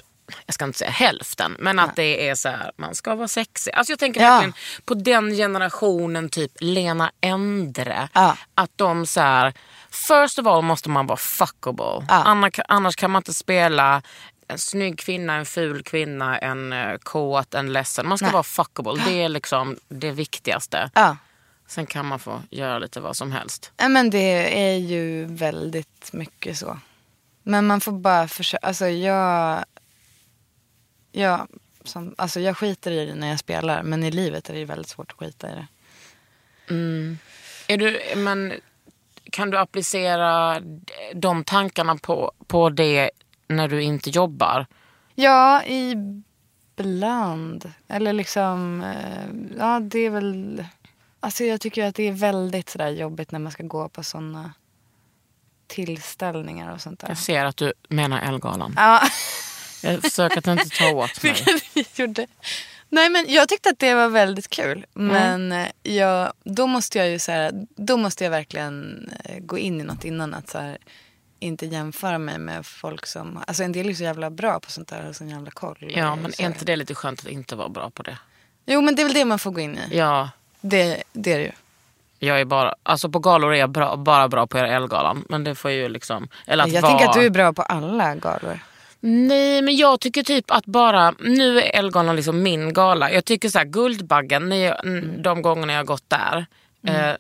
jag ska inte säga hälften, men att det är så här, man ska vara sexig. Alltså jag tänker Ja. verkligen på den generationen, typ Lena Endre. Ja. Att de så här, first of all måste man vara fuckable. Ja. Annars, annars kan man inte spela en snygg kvinna, en ful kvinna, en uh, kåt, en ledsen. Man ska Nej. vara fuckable. Det är [gasps] liksom det viktigaste. Ja. Sen kan man få göra lite vad som helst. Ja, men det är ju väldigt mycket så. Men man får bara försöka, alltså jag, jag, som, alltså jag skiter i det när jag spelar. Men i livet är det ju väldigt svårt att skita i det. Är du, men kan du applicera de tankarna på, på det när du inte jobbar? Ja, ibland. Eller liksom, eh, ja det är väl, alltså jag tycker att det är väldigt sådär jobbigt när man ska gå på sådana tillställningar och sånt där. Jag ser att du menar Ellegalan. Ja. Jag försöker att inte ta åt [laughs] mig. Gjorde. Nej men jag tyckte att det var väldigt kul. Mm. Men eh, jag, då måste jag ju så här, då måste jag verkligen eh, gå in i något innan. Att så här, inte jämföra mig med folk som, alltså en del är så jävla bra på sånt där och har sån jävla koll. Ja, men är inte det lite skönt att inte vara bra på det? Jo men det är väl det man får gå in i. Ja, Det, det är det ju. jag är bara, alltså på galor är jag bra, bara bra på Ellegalan. Men det får ju liksom, eller att Jag vara... tänker att du är bra på alla galor. Nej, men jag tycker typ att bara, nu är Ellegalan liksom min gala. Jag tycker så här, Guldbaggen, när jag, Mm. de gångerna jag har gått där. Eh,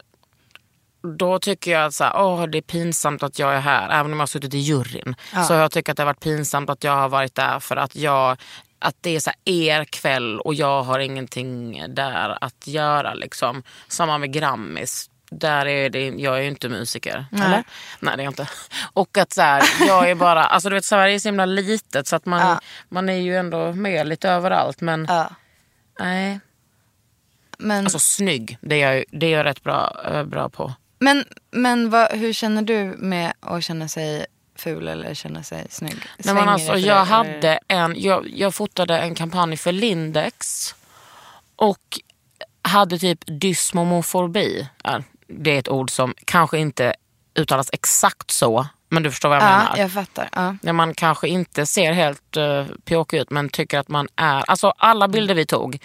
då tycker jag att åh, det är pinsamt att jag är här. Även om jag har suttit i juryn. Så jag tycker att det har varit pinsamt att jag har varit där för att jag att det är så er kväll och jag har ingenting där att göra. Liksom. Samma med Grammis. Där är det, jag är ju inte musiker. Eller? Nej det är jag inte. [laughs] Och att så här, jag är bara, alltså du vet Sverige är så himla litet så att man, Ja. man är ju ändå med lite överallt. Men Ja. nej, Men, alltså snygg, det är jag, det är jag rätt bra, eh, bra på. Men, men vad, hur känner du med att känna sig ful eller känna sig snygg? Nej, men alltså, jag, hade en, jag, jag fotade en kampanj för Lindex och hade typ dysmomofobi. Det är ett ord som kanske inte uttalas exakt så, men du förstår vad jag menar. Ja, jag fattar. Ja. När man kanske inte ser helt uh, pjåkig ut men tycker att man är... Alltså alla bilder vi tog.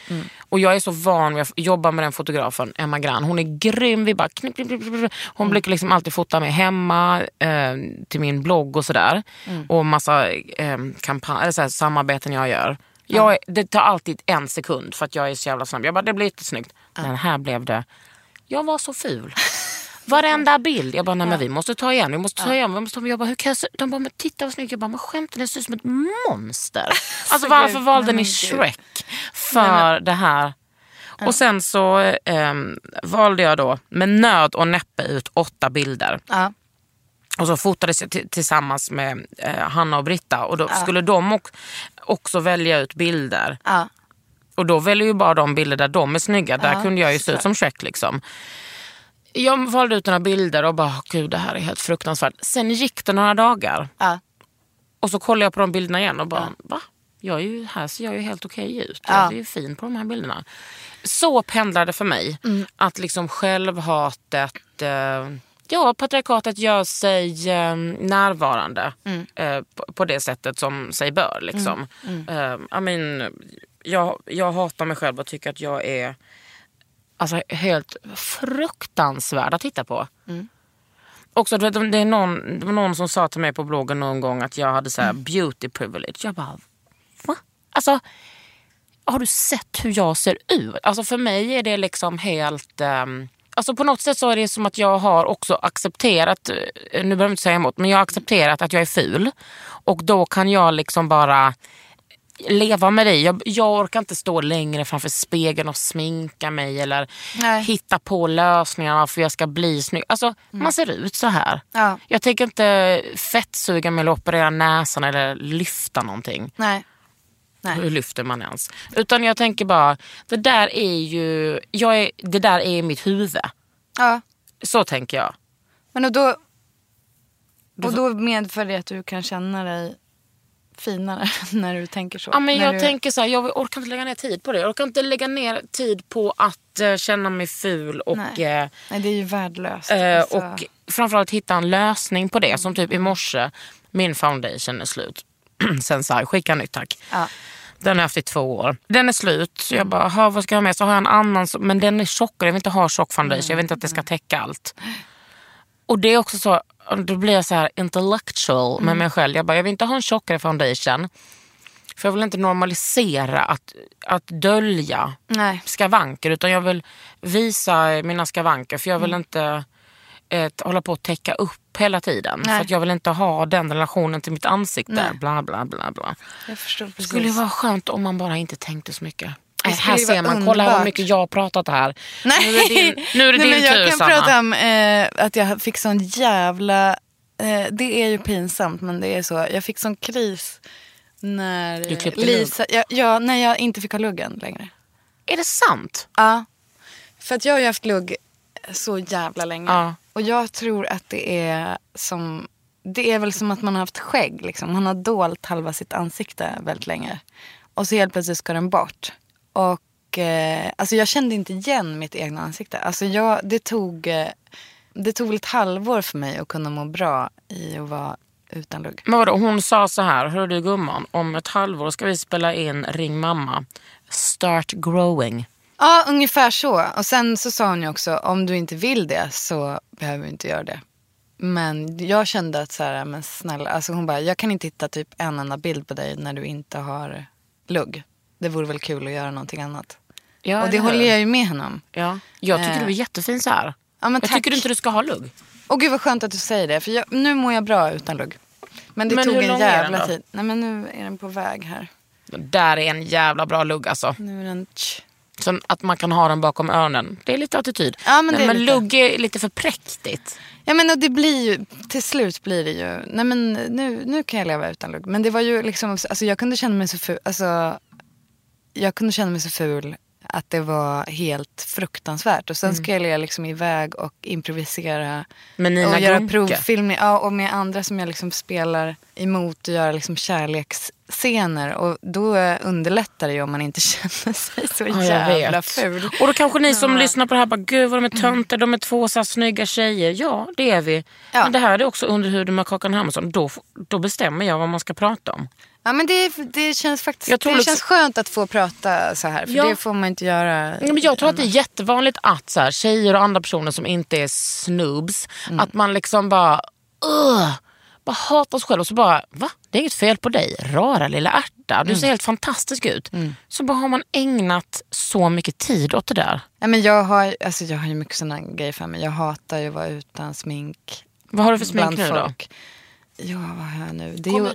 Och jag är så van vid att jobba med den fotografen Emma Gran. Hon är grym. Vi bara knipp, knipp, knipp, knipp. Hon brukar liksom alltid fota mig hemma eh, till min blogg och sådär. Och massa eh, kampanj, eller så här, samarbeten jag gör. Jag, det tar alltid en sekund för att jag är så jävla snabb. Jag bara, det blir jättesnyggt. Men här blev det... Jag var så ful. Varenda bild. Jag bara, nej men vi måste ta igen. Vi måste ta igen. Vi måste jag bara, hur kan jag se? De bara, men titta vad snyggt. Jag bara, men skämtar ni? Det ser ut som ett monster. [laughs] Alltså varför gud. valde ni. Shrek för det här? Och sen så ehm, valde jag då med nöd och näppe ut åtta bilder. Ja. Och så fotades jag tillsammans med eh, Hanna och Britta. Och då skulle de ook- också välja ut bilder. Ja. Och då väljer ju bara de bilder där de är snygga. Där kunde jag ju se ut som Shrek liksom. Jag valde ut några bilder och bara, gud det här är helt fruktansvärt. Sen gick det några dagar Ja. och så kollade jag på de bilderna igen och bara, va? Jag är ju, här ser jag ju helt okej ut. Ja. Jag är ju fin på de här bilderna. Så pendlade det för mig. Mm. Att liksom självhatet, eh, ja patriarkatet gör sig eh, närvarande Mm. eh, på, på det sättet som sig bör. Liksom. Mm. Eh, I mean, jag, jag hatar mig själv och tycker att jag är alltså, helt fruktansvärd att titta på. Också, du vet, det, är någon, det var någon som sa till mig på bloggen någon gång att jag hade så här beauty privilege. Jag bara, va? Alltså, har du sett hur jag ser ut? Alltså för mig är det liksom helt... ehm, alltså på något sätt så är det som att jag har också accepterat, eh, nu behöver jag inte säga emot, men jag har accepterat att jag är ful. Och då kan jag liksom bara leva med det. Jag, jag orkar inte stå längre framför spegeln och sminka mig eller Nej. hitta på lösningar för jag ska bli snygg. Alltså man ser ut så här. Ja. Jag tänker inte fettsuga mig eller operera näsan eller lyfta någonting. Nej. Nej. Hur lyfter man ens? Utan jag tänker bara, det där är ju, jag är, det där är mitt huvud. Ja. Så tänker jag. Men och då, och då medför det att du kan känna dig finare [laughs] när du tänker så? Ja, men jag du... tänker så här, jag orkar inte lägga ner tid på det. Jag orkar inte lägga ner tid på att eh, känna mig ful och, Nej. eh, Nej, det är ju värdelöst. eh, Alltså, och framförallt hitta en lösning på det. Som typ i morse, min foundation är slut. [clears throat] sen så här, skicka nytt tack. Ja. Den har jag haft i två år. Den är slut. Så jag bara, "Ha, vad ska jag ha med? Så har jag en annan, men den är tjockare. Jag vill inte ha tjock foundation. Jag vill inte att det ska täcka allt. [laughs] Och det är också så, då blir jag så här intellectual Mm. med mig själv. Jag bara, jag vill inte ha en tjockare foundation. För jag vill inte normalisera att, att dölja Nej. skavanker. Utan jag vill visa mina skavanker. För jag vill Mm. inte eh, hålla på att täcka upp hela tiden. Nej. För att jag vill inte ha den relationen till mitt ansikte. Nej. Bla bla bla bla. Jag förstår Det precis. skulle ju vara skönt om man bara inte tänkte så mycket. Äh, här ser man, kolla hur underbart. mycket jag har pratat här. Nej. Nu är det din, [laughs] nu är det Nej, din men jag tur kan Sanna. prata om eh, att jag fick sån jävla... Eh, det är ju pinsamt men det är så. Jag fick sån kris när Du klippte Lisa... Ja, ja, när jag inte fick ha luggen längre. Är det sant? Ja. För att jag har ju haft lugg så jävla länge. Ja. Och jag tror att det är som... Det är väl som att man har haft skägg. Liksom. Man har dolt halva sitt ansikte väldigt länge. Och så helt plötsligt ska den bort. Och eh, alltså jag kände inte igen mitt egna ansikte. Alltså jag, det, tog, eh, det tog ett halvår för mig att kunna må bra i att vara utan lugg. Men vadå, hon sa så här, hör du gumman, om ett halvår ska vi spela in Ring mamma. Start growing. Ja, ungefär så. Och sen så sa hon ju också, om du inte vill det så behöver vi inte göra det. Men jag kände att så här, men snälla, alltså hon bara, jag kan inte hitta typ en enda bild på dig när du inte har lugg. Det vore väl kul att göra någonting annat. Ja, och det håller jag ju med henne om. Ja. Jag tycker Eh. du är jättefin så här. Ja, men jag tack. tycker inte du ska ha lugg. Och gud vad skönt att du säger det, för jag, nu mår jag bra utan lugg. Men det Men tog en den jävla då? tid. Nej men nu är den på väg här. Där är en jävla bra lugg alltså. Nu är den... Så att man kan ha den bakom öronen. Det är lite attityd. Ja, men är men lite. lugg är lite för präktigt. Ja men och det blir ju, till slut blir det ju, nej men nu, nu kan jag leva utan lugg. Men det var ju liksom, alltså jag kunde känna mig så ful, alltså jag kunde känna mig så ful att det var helt fruktansvärt. Och sen Mm. skulle jag liksom iväg och improvisera och göra provfilmning. Ja, och med andra som jag liksom spelar emot och göra liksom kärleksscener. Och då underlättar det ju om man inte [laughs] känner sig så Ja, jävla ful. Och då kanske ni som lyssnar på det här bara, gud vad de är töntar, de är två så här snygga tjejer. Ja, det är vi. Ja. Men det här är också under huden med Kakan Hermansson. Då, då bestämmer jag vad man ska prata om. Ja men det, det känns faktiskt Jag tror det känns skönt att få prata så här. För Ja. det får man inte göra. Ja, men jag tror att det är jättevanligt att så här, tjejer och andra personer som inte är snoobs, Mm. att man liksom bara, Ugh, bara hatar sig själv och så bara, va? Det är inget fel på dig, rara lilla ärta. Mm. Du ser helt fantastisk ut. Så bara har man ägnat så mycket tid åt det där. Ja, men jag, har, alltså, jag har ju mycket sådana grejer för mig. Jag hatar ju att vara utan smink. Vad har du för smink nu då? Ja, vad har jag nu? Det Kom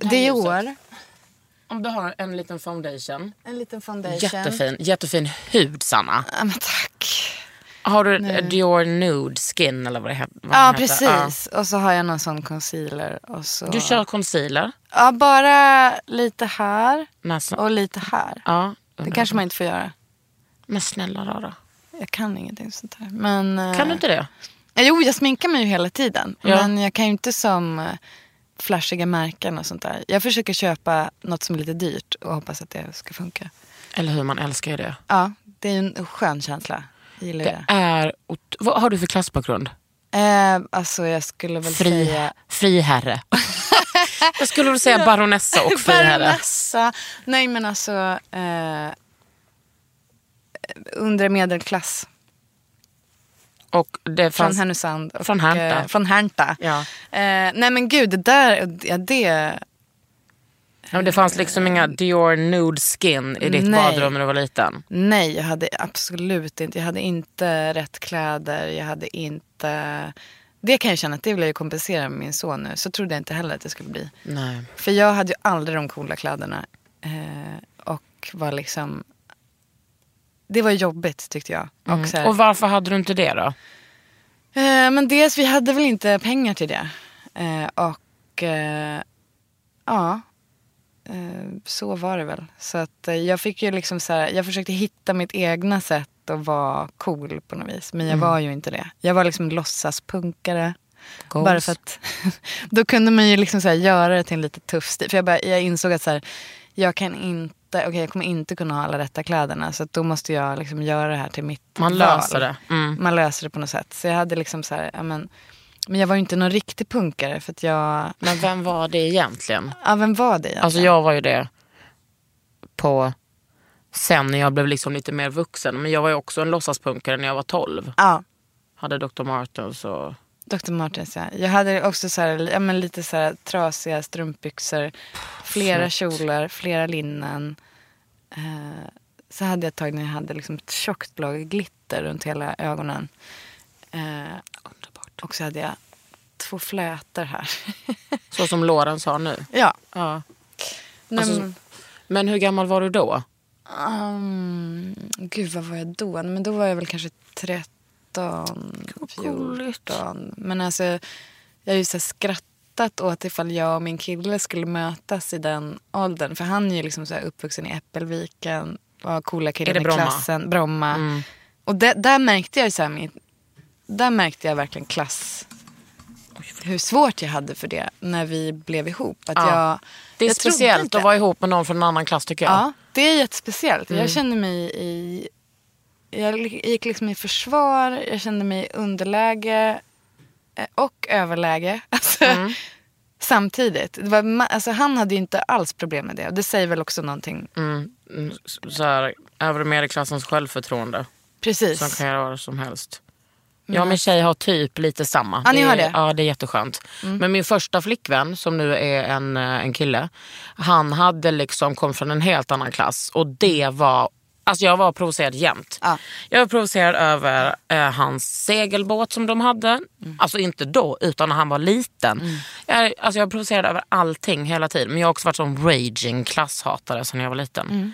Om du har en liten foundation. En liten foundation. Jättefin, jättefin hud Sanna. Ja, men tack. Har du Dior Nude Skin eller vad det heter? Ja, precis. Och så har jag någon sån concealer. Och så... Ja. Du kör concealer. Ja, bara lite här Näsan. och lite här. Ja, Det kanske man inte får göra. Men snälla rara. Jag kan ingenting sånt här. Men, eh, Kan du inte det? Ja, Jo, jag sminkar mig ju hela tiden. Ja. Men jag kan ju inte som eh, flashiga märken och sånt där. Jag försöker köpa något som är lite dyrt och hoppas att det ska funka. Eller hur, man älskar ju det. Ja, det är en skön känsla. Jag gillar Det det. är... Vad har du för klassbakgrund? Eh, alltså jag skulle väl Fri, säga... friherre. [laughs] Jag skulle väl säga baronessa och friherre. Baronessa. Nej men alltså... Eh, under medelklass. Och det Från fanns... Härnösand. Och, Från Härnta. Eh, från Härnta. Ja. Eh, nej men gud, det där... Ja, det... Ja, det fanns liksom inga Dior Nude Skin i ditt Nej. badrum när du var liten. Nej, jag hade absolut inte. Jag hade inte rätt kläder. Jag hade inte... Det kan jag känna att det vill jag kompensera med min son nu. Så trodde jag inte heller att det skulle bli. Nej. För jag hade ju aldrig de coola kläderna. Eh, och var liksom... Det var jobbigt tyckte jag. Och så här, Och varför hade du inte det då? eh, men dels, vi hade väl inte pengar till det. Eh, och eh, ja, eh, så var det väl. Så att eh, jag fick ju liksom så här, jag försökte hitta mitt egna sätt att vara cool på något vis. Men jag var ju inte det. Jag var liksom låtsaspunkare. Goals. Bara för att [laughs] då kunde man ju liksom så här göra det till en lite tuff stil. För jag, bara, jag insåg att så här, jag kan inte, okej jag kommer inte kunna ha alla rätta kläderna. Så då måste jag liksom göra det här till mitt Man val. löser det. Mm. Man löser det på något sätt. Så jag hade liksom så här, men, Men jag var ju inte någon riktig punkare för att jag... Men vem var det egentligen? Ja, vem var det egentligen? Alltså jag var ju det på sen när jag blev liksom lite mer vuxen. Men jag var ju också en låtsaspunkare när jag var 12. Ja, Hade Dr. Martens och... Dr. Martens ja. Jag hade också så här, ja, men lite så här trasiga strumpbyxor, flera kjolar, flera linnen. Eh, så hade jag ett tag när jag hade liksom ett tjockt lag glitter runt hela ögonen. Eh, Underbart. och så hade jag två flätor här. [laughs] Så som Loren sa nu. ja. Ja. Alltså, men, Men hur gammal var du då? um, gud, vad var jag då? Men då var jag väl kanske 13, gulligt. 14. Men alltså, jag har ju så skrattat åt ifall jag och min kille skulle mötas i den åldern. För han är ju liksom så uppvuxen i Äppelviken, var coola killen i klassen. Bromma. Mm. Och där, där märkte jag ju så här, min, där märkte jag verkligen klass hur svårt jag hade för det när vi blev ihop. Att Ja. jag, Det är jag speciellt att vara ihop med någon från en annan klass tycker jag. Ja, det är jättespeciellt. Mm. Jag kände mig i... Jag gick liksom i försvar, jag kände mig i underläge eh, och överläge. [laughs] Alltså, Mm. Samtidigt. Det var, alltså, han hade ju inte alls problem med det. Det säger väl också någonting. Mm, mm, så här, övre medelklassens självförtroende. Precis. Som kan göra vad som helst. Jag och min tjej har typ lite samma. Ja, ni har det? Mm. Ja, det är jätteskönt. Men min första flickvän, som nu är en, eh, en kille, han hade liksom kom från en helt annan klass. Och det var, alltså jag var provocerad jämt. Ja. Jag var provocerad över eh, hans segelbåt som de hade. Mm. Alltså inte då, utan när han var liten. Jag, alltså jag var provocerad över allting hela tiden. Men jag har också varit som raging klasshatare sedan jag var liten.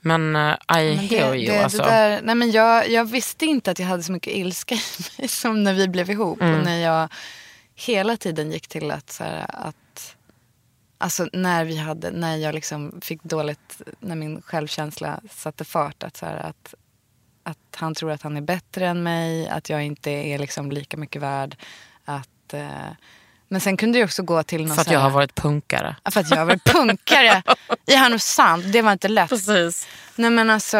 Men eh, I Mm, Men hear det, you. det, alltså. det där, nej men jag, jag visste inte att jag hade så mycket ilska i mig [laughs] som när vi blev ihop. Mm. Och när jag hela tiden gick till att, så här, att Alltså när vi hade, när jag liksom fick dåligt, när min självkänsla satte fart. Att, så här, att, att han tror att han är bättre än mig, att jag inte är liksom lika mycket värd. Att, eh, men sen kunde det också gå till någon För att här, jag har varit punkare. för att jag har varit punkare i Härnösand. Det var inte lätt. Precis. Nej men alltså,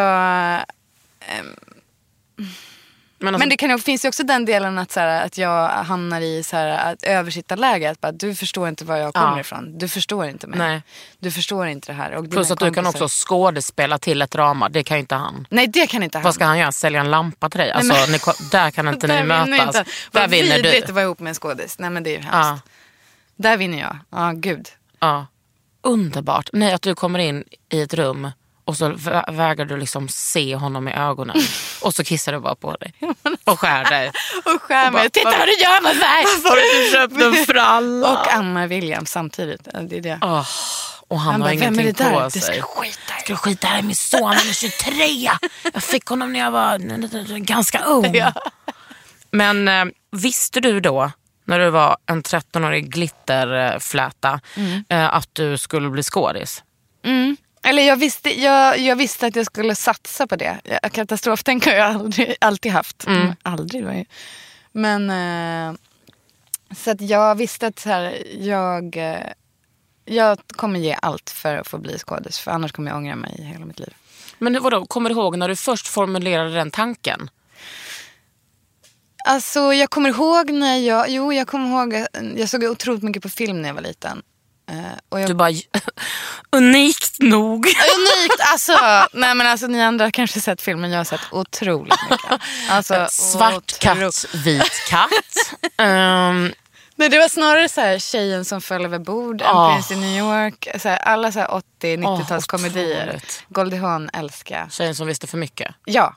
Men, alltså, men det kan, finns ju också den delen att, så här, att jag hamnar i så här, att översittarläge. Att bara, du förstår inte var jag kommer Ja. ifrån. Du förstår inte mig. Nej. Du förstår inte det här. Och plus att du kan kompisar- också skådespela till ett drama. Det kan ju inte han. Nej det kan inte han. Vad ska han göra? Sälja en lampa till dig? Alltså, men- ni, ko- där kan inte [laughs] ni Där mötas. inte. Där Vad vinner vidrigt att du. vara ihop med en skådis. Nej men det är ju hemskt. Ja, Där vinner jag. Ja gud. ja. Underbart. Nej, att du kommer in i ett rum och så vä- vägrar du liksom se honom i ögonen. [laughs] och så kissar du bara på dig. Och skär dig. [laughs] Och skär bara, mig. Titta vad- du gör mot mig. Har du köpt en fralla? [laughs] Och ammar William samtidigt. Ja, Det är det. Åh, och han, Han har bara, vem är ingenting det där? på Det sig. ska du skita i. Ska skita i min son, han är 23. Jag fick honom när jag var ganska ung. Men eh, visste du då, när du var en 13-årig glitterfläta, eh, att du skulle bli skådis? Mm. Eller jag visste, jag, jag visste att jag skulle satsa på det. Katastroftänk har jag aldrig, alltid haft. Mm. Aldrig var ju. Men eh, så att jag visste att så här, jag, eh, jag kommer ge allt för att få bli skådis. För annars kommer jag ångra mig hela mitt liv. Men vadå, kommer du ihåg när du först formulerade den tanken? Alltså jag kommer ihåg när jag, jo jag kommer ihåg, jag såg otroligt mycket på film när jag var liten. Eh, jag, Du bara, [laughs] unikt nog. Unikt! Alltså, nej men alltså ni andra har kanske sett filmen, jag har sett otroligt mycket. [laughs] Alltså, Svart otro- katt, vit katt. [laughs] Ehm, Nej, det var snarare så här, tjejen som föll över bord, En Ah. prins i New York. Så här, alla så här 80-90-talskomedier. otroligt. Goldie Hawn älskar jag. tjejen som visste för mycket. Ja.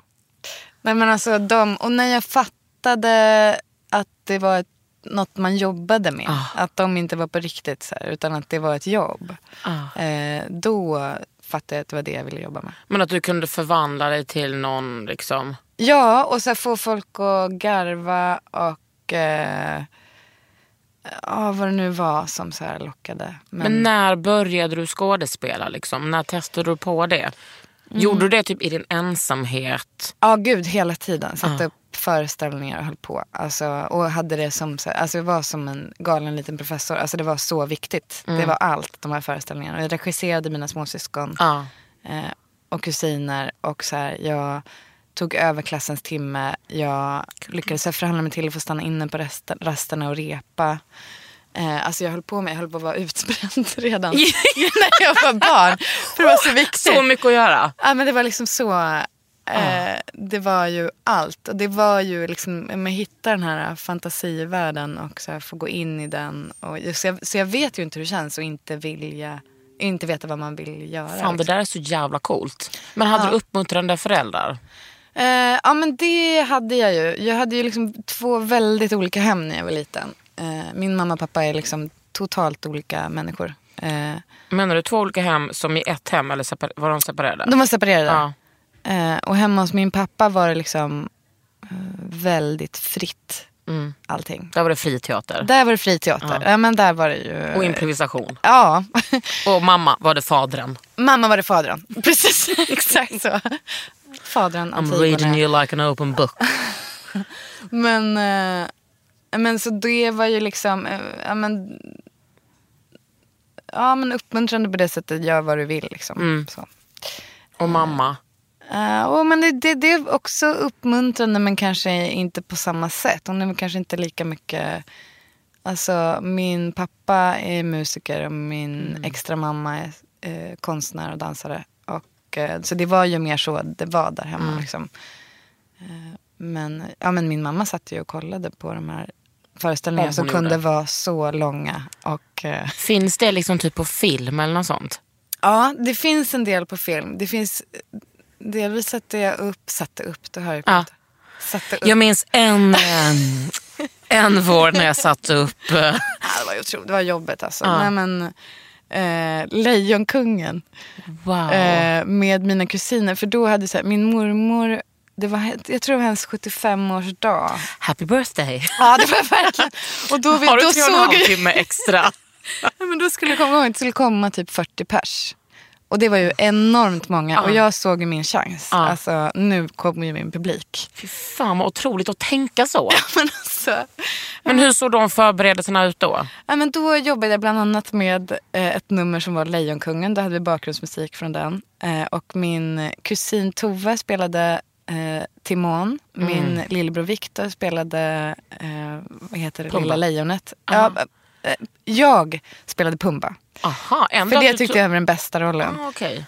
Nej men alltså de, och när jag fattade att det var ett, något man jobbade med. Ah. Att de inte var på riktigt så här, utan att det var ett jobb. Ah. Eh, då fattade jag att det var det jag ville jobba med. Men att du kunde förvandla dig till någon liksom... Ja, och så få folk att garva och eh, ja, vad det nu var som så här lockade. Men när började du skådespela? Liksom? När testade du på det? Mm. Gjorde du det typ i din ensamhet? Ja, gud, hela tiden. Satte Ja. upp föreställningar och höll på. Alltså, och hade det som, alltså jag var som en galen liten professor. Alltså det var så viktigt. Det var allt, de här föreställningarna. Jag regisserade mina småsyskon Ja. eh, och kusiner. Och så här, jag tog över klassens timme. Jag lyckades förhandla mig till att få stanna inne på resten, rasterna och repa. Eh, alltså jag höll på med, jag höll på att vara utbränd [laughs] redan [laughs] när jag var barn. För det var så viktigt. Så mycket att göra. Ja, men det var liksom så. Eh, det var ju allt. Och det var ju liksom, man hittar den här fantasivärlden och så här, få gå in i den. Och, så, jag, så jag vet ju inte hur det känns att inte vilja, inte veta vad man vill göra. Fan, det där är så jävla coolt. Men hade Ja. du uppmuntrande föräldrar? Eh, ja men det hade jag ju. Jag hade ju liksom två väldigt olika hem när jag var liten. Eh, min mamma och pappa är liksom totalt olika människor. Eh, Menar du två olika hem som i ett hem eller separ- var de separerade? de var separerade. Ja. Eh, och hemma hos min pappa var det liksom eh, väldigt fritt. Mm. Allting. Där var det fri teater. Där var det fri teater. Ja. men där var det ju... Och improvisation. Ja. [laughs] Och mamma var det fadren. Mamma var det fadern. [laughs] Precis, exakt så. Fadern I'm reading you like an open book. [laughs] Men, eh, men så det var ju liksom, eh, ja men, ja men uppmuntrande på det sättet, gör vad du vill liksom. Mm. Så. Och mamma. Eh, och men det, det, det är också uppmuntrande men kanske inte på samma sätt. Hon är kanske inte lika mycket, alltså min pappa är musiker och min Mm. extra mamma är eh, konstnär och dansare. Och, eh, så det var ju mer så det var där hemma Mm. liksom. Eh, men, ja, men min mamma satt ju och kollade på de här föreställningarna Om som kunde gjorde. vara så långa. Och, eh, Finns det liksom typ på film eller något sånt? Ja, det finns en del på film. Det finns, delvis satte jag upp, satte upp, det hör jag Ja. Satte upp. Jag minns en, eh, en vår när jag satte upp... eh, [laughs] Ja, det var otroligt, det var jobbet alltså. Ja. Nej, men, eh, Lejonkungen Wow. eh, med mina kusiner. För då hade så här, min mormor, det var, jag tror det var hennes 75-årsdag. Happy birthday. Ja, det var verkligen. Och då, vi, Har du då tre och en halv timme extra? [laughs] Ja, men då skulle komma, det skulle komma typ 40 pers. Och det var ju enormt många. Och jag såg ju min chans. Ja. Alltså, nu kommer ju min publik. Fy fan vad otroligt att tänka så. [laughs] Men alltså, Men hur såg de förberedelserna ut då? ja, men då jobbade jag bland annat med eh, ett nummer som var Lejonkungen. Då hade vi bakgrundsmusik från den. Eh, och min kusin Tove spelade eh, Timon. Min lillebror Viktor spelade, eh, vad heter det, Pumba. Lilla Lejonet. Ja, eh, jag spelade Pumba. Aha, För det tyckte jag var den bästa rollen. Ah, Okej,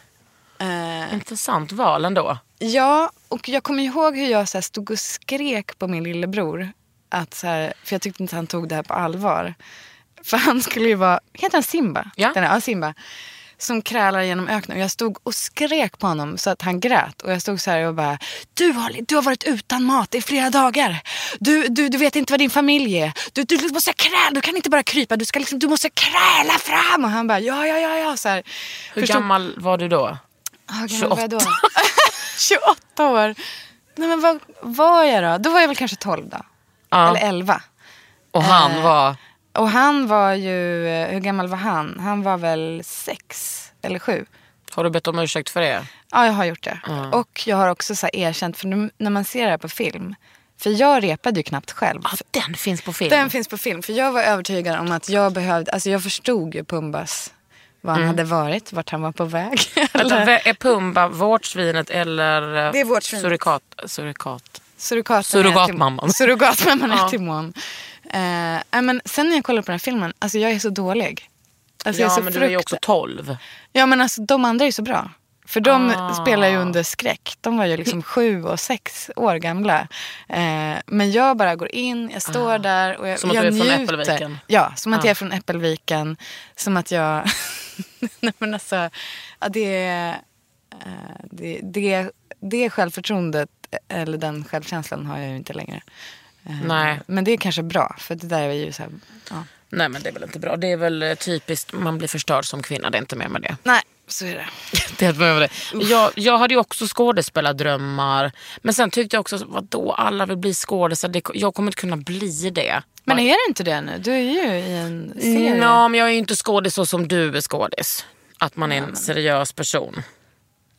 Eh, intressant val ändå. Ja, och jag kommer ihåg hur jag så här stod och skrek på min lillebror. Att så här, för jag tyckte inte han tog det här på allvar. För han skulle ju vara, heter han Simba? Ja. Den här, ja, Simba. Som krälar genom öknen. Och jag stod och skrek på honom så att han grät. Och jag stod så här och bara, du har, du har varit utan mat i flera dagar. Du, du, du vet inte vad din familj är. Du, du måste kräla, du kan inte bara krypa. Du, ska liksom, du måste kräla fram. Och han bara, ja, ja, ja. ja. Så här. Hur Förstod- gammal var du då? Var jag då? [laughs] 28 år. Nej men vad var jag då? Då var jag väl kanske 12 då. Ja. Eller 11. Och han Eh, var... Och han var ju, eh, hur gammal var han? Han var väl 6 eller 7. Har du bett om ursäkt för det? Ja, jag har gjort det. Och jag har också så här erkänt, för nu, när man ser det här på film. För jag repade ju knappt själv. Ja, den finns på film. Den finns på film. För jag var övertygad om att jag behövde, alltså jag förstod ju Pumbas, vad han hade varit, vart han var på väg. [laughs] Eller- är Pumba vårtsvinet eller eh, Det är vårtsvinet. Surikat, surikat? Surrogatmamman. Surrogatmamman är. Timon. Eh, men sen när jag kollar på den här filmen, alltså jag är så dålig. Alltså jag är ja så men du är ju också 12. Ja men alltså de andra är så bra. För de Ah. spelar ju under skräck. De var ju liksom [laughs] sju och sex år gamla. Eh, men jag bara går in, jag står där och jag, Ah. Som att jag du är från njuter. Äppelviken. Ja, som att Ah. jag är från Äppelviken. Som att jag... [laughs] Nej men alltså, ja, det, eh, det, det, det självförtroendet, eller den självkänslan har jag ju inte längre. Eh, Nej. Men det är kanske bra, för det där är ju så här, ja. Nej men det är väl inte bra. Det är väl eh, typiskt, man blir förstörd som kvinna. Det är inte mer med det. Nej, så är det. [laughs] det, är med det. Jag, jag hade ju också skådespelardrömmar. Men sen tyckte jag också, vadå alla vill bli skådisar. Jag kommer inte kunna bli det. Men är det inte det nu? Du är ju i en serie. Nå, men jag är ju inte skådis så som du är skådis. Att man är en seriös person.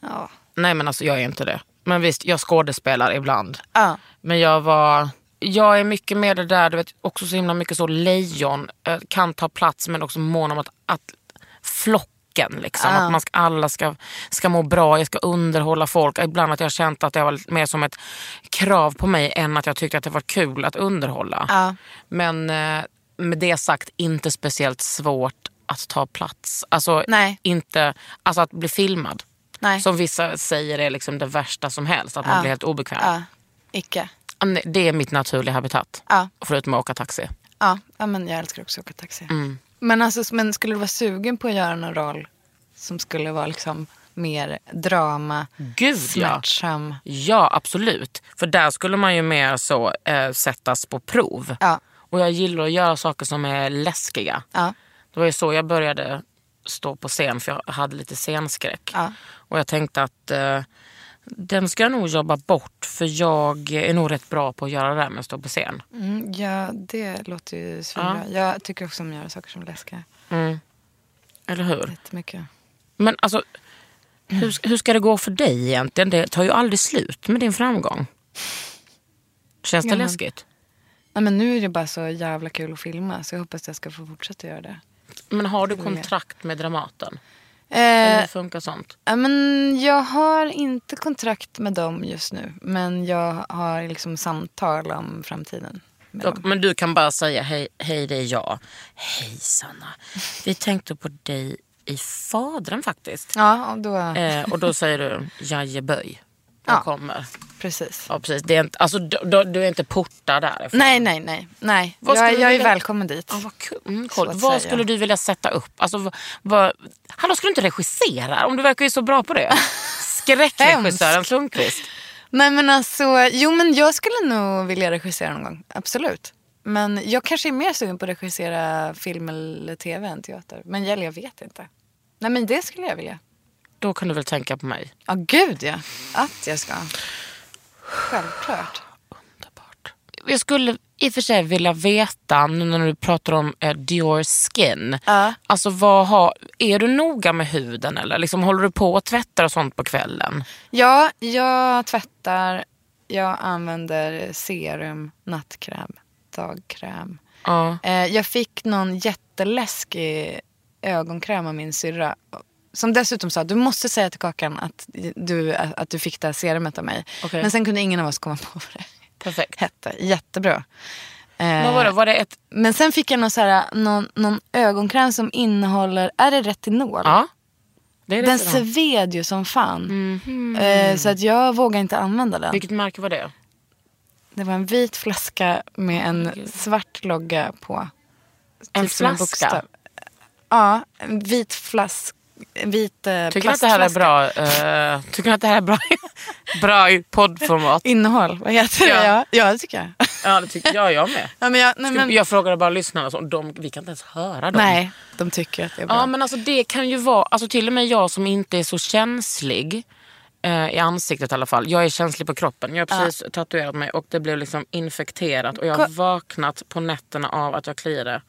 Ja. Nej men alltså jag är inte det. Men visst, jag skådespelar ibland. Ja. Men jag var... Jag är mycket mer det där, du vet, också så himla mycket så lejon, eh, kan ta plats men också mån om att, att flocken. Liksom. Ja. Att man ska, alla ska, ska må bra, jag ska underhålla folk. Ibland att jag har känt att det var mer som ett krav på mig än att jag tyckte att det var kul att underhålla. Ja. Men eh, med det sagt, inte speciellt svårt att ta plats. Alltså, Nej. Inte, alltså att bli filmad. Nej. Som vissa säger är liksom det värsta som helst, att man blir helt obekväm. Icke. Det är mitt naturliga habitat. Ja. Förutom att åka taxi. Ja, ja, men jag älskar också att åka taxi. Mm. Men, alltså, men skulle du vara sugen på att göra någon roll som skulle vara liksom mer drama, Gud ja. smärtsam? Ja, absolut. För där skulle man ju mer så eh, sättas på prov. Ja. Och jag gillar att göra saker som är läskiga. Ja. Det var ju så jag började stå på scen för jag hade lite scenskräck. Ja. Och jag tänkte att eh, den ska jag nog jobba bort för jag är nog rätt bra på att göra det där med att stå på scen. Mm, ja, det låter ju svinbra. Jag tycker också om att göra saker som läskar Eller hur? jättemycket. Men alltså, hur, hur ska det gå för dig egentligen? Det tar ju aldrig slut med din framgång. Känns det Ja, men- läskigt? Nej, men nu är det bara så jävla kul att filma så jag hoppas att jag ska få fortsätta göra det. Men har du kontrakt med Dramaten? Eh, Eller hur funkar sånt? Ja, men jag har inte kontrakt med dem just nu. Men jag har liksom samtal om framtiden. Med dem. Men du kan bara säga hej, hej det är jag. Hej Sanna. Vi tänkte på dig i Fadren faktiskt. Ja, och då, Eh, och då säger du jajeböj. Jag Ja. kommer. Precis. Ja, precis. Det är inte, alltså, du, du är inte portad därifrån. Nej, nej, nej. nej. Vad Jag, skulle jag du är vilja- välkommen dit. Ja, vad kul. Mm, cool. Vad skulle du vilja sätta upp? Alltså, vad, hallå, ska du inte regissera? Om du verkar ju så bra på det. [laughs] Skräckregissören Sundqvist. Nej, men alltså, jo, men jag skulle nog vilja regissera någon gång. Absolut. Men jag kanske är mer sugen på att regissera film eller tv än teater. Men eller jag vet inte. Nej, men det skulle jag vilja. Då kan du väl tänka på mig. Ja, gud ja. Att jag ska. Självklart. Underbart. Jag skulle i och för sig vilja veta, nu när du pratar om eh, Dior Skin. Ja. Alltså vad har, är du noga med huden eller liksom, håller du på och tvättar och sånt på kvällen? Ja, jag tvättar. Jag använder serum, nattkräm, dagkräm. Ja. Eh, jag fick någon jätteläskig ögonkräm av min syrra. Som dessutom sa, du måste säga till Kakan att du, att du fick det här serumet av mig. Okej. Men sen kunde ingen av oss komma på vad det Perfekt. hette. Jättebra. Eh, Men var det, var det ett, men sen fick jag någon, så här, någon, någon ögonkräm som innehåller, är det retinol? ja. Det Den sved ju som fan. Eh, så att jag vågar inte använda den. Vilket märke var det? Det var en vit flaska med en svart logga på. En Typ flaska? bokstav. Ja, en vit flask. En vit eh, Tycker ni att det här är bra, eh, tycker att det här är bra, bra i poddformat? Innehåll, vad heter Ja. det? Ja, ja det tycker jag. Ja det tycker jag, jag med. Ja, men jag, nej, men, Jag frågade bara lyssnarna, så de, vi kan inte ens höra dem. nej, de tycker att det är bra. Ja men alltså det kan ju vara, alltså till och med jag som inte är så känslig eh, i ansiktet i alla fall. Jag är känslig på kroppen. Jag har precis tatuerat mig och det blev liksom infekterat och jag har vaknat på nätterna av att jag kliade.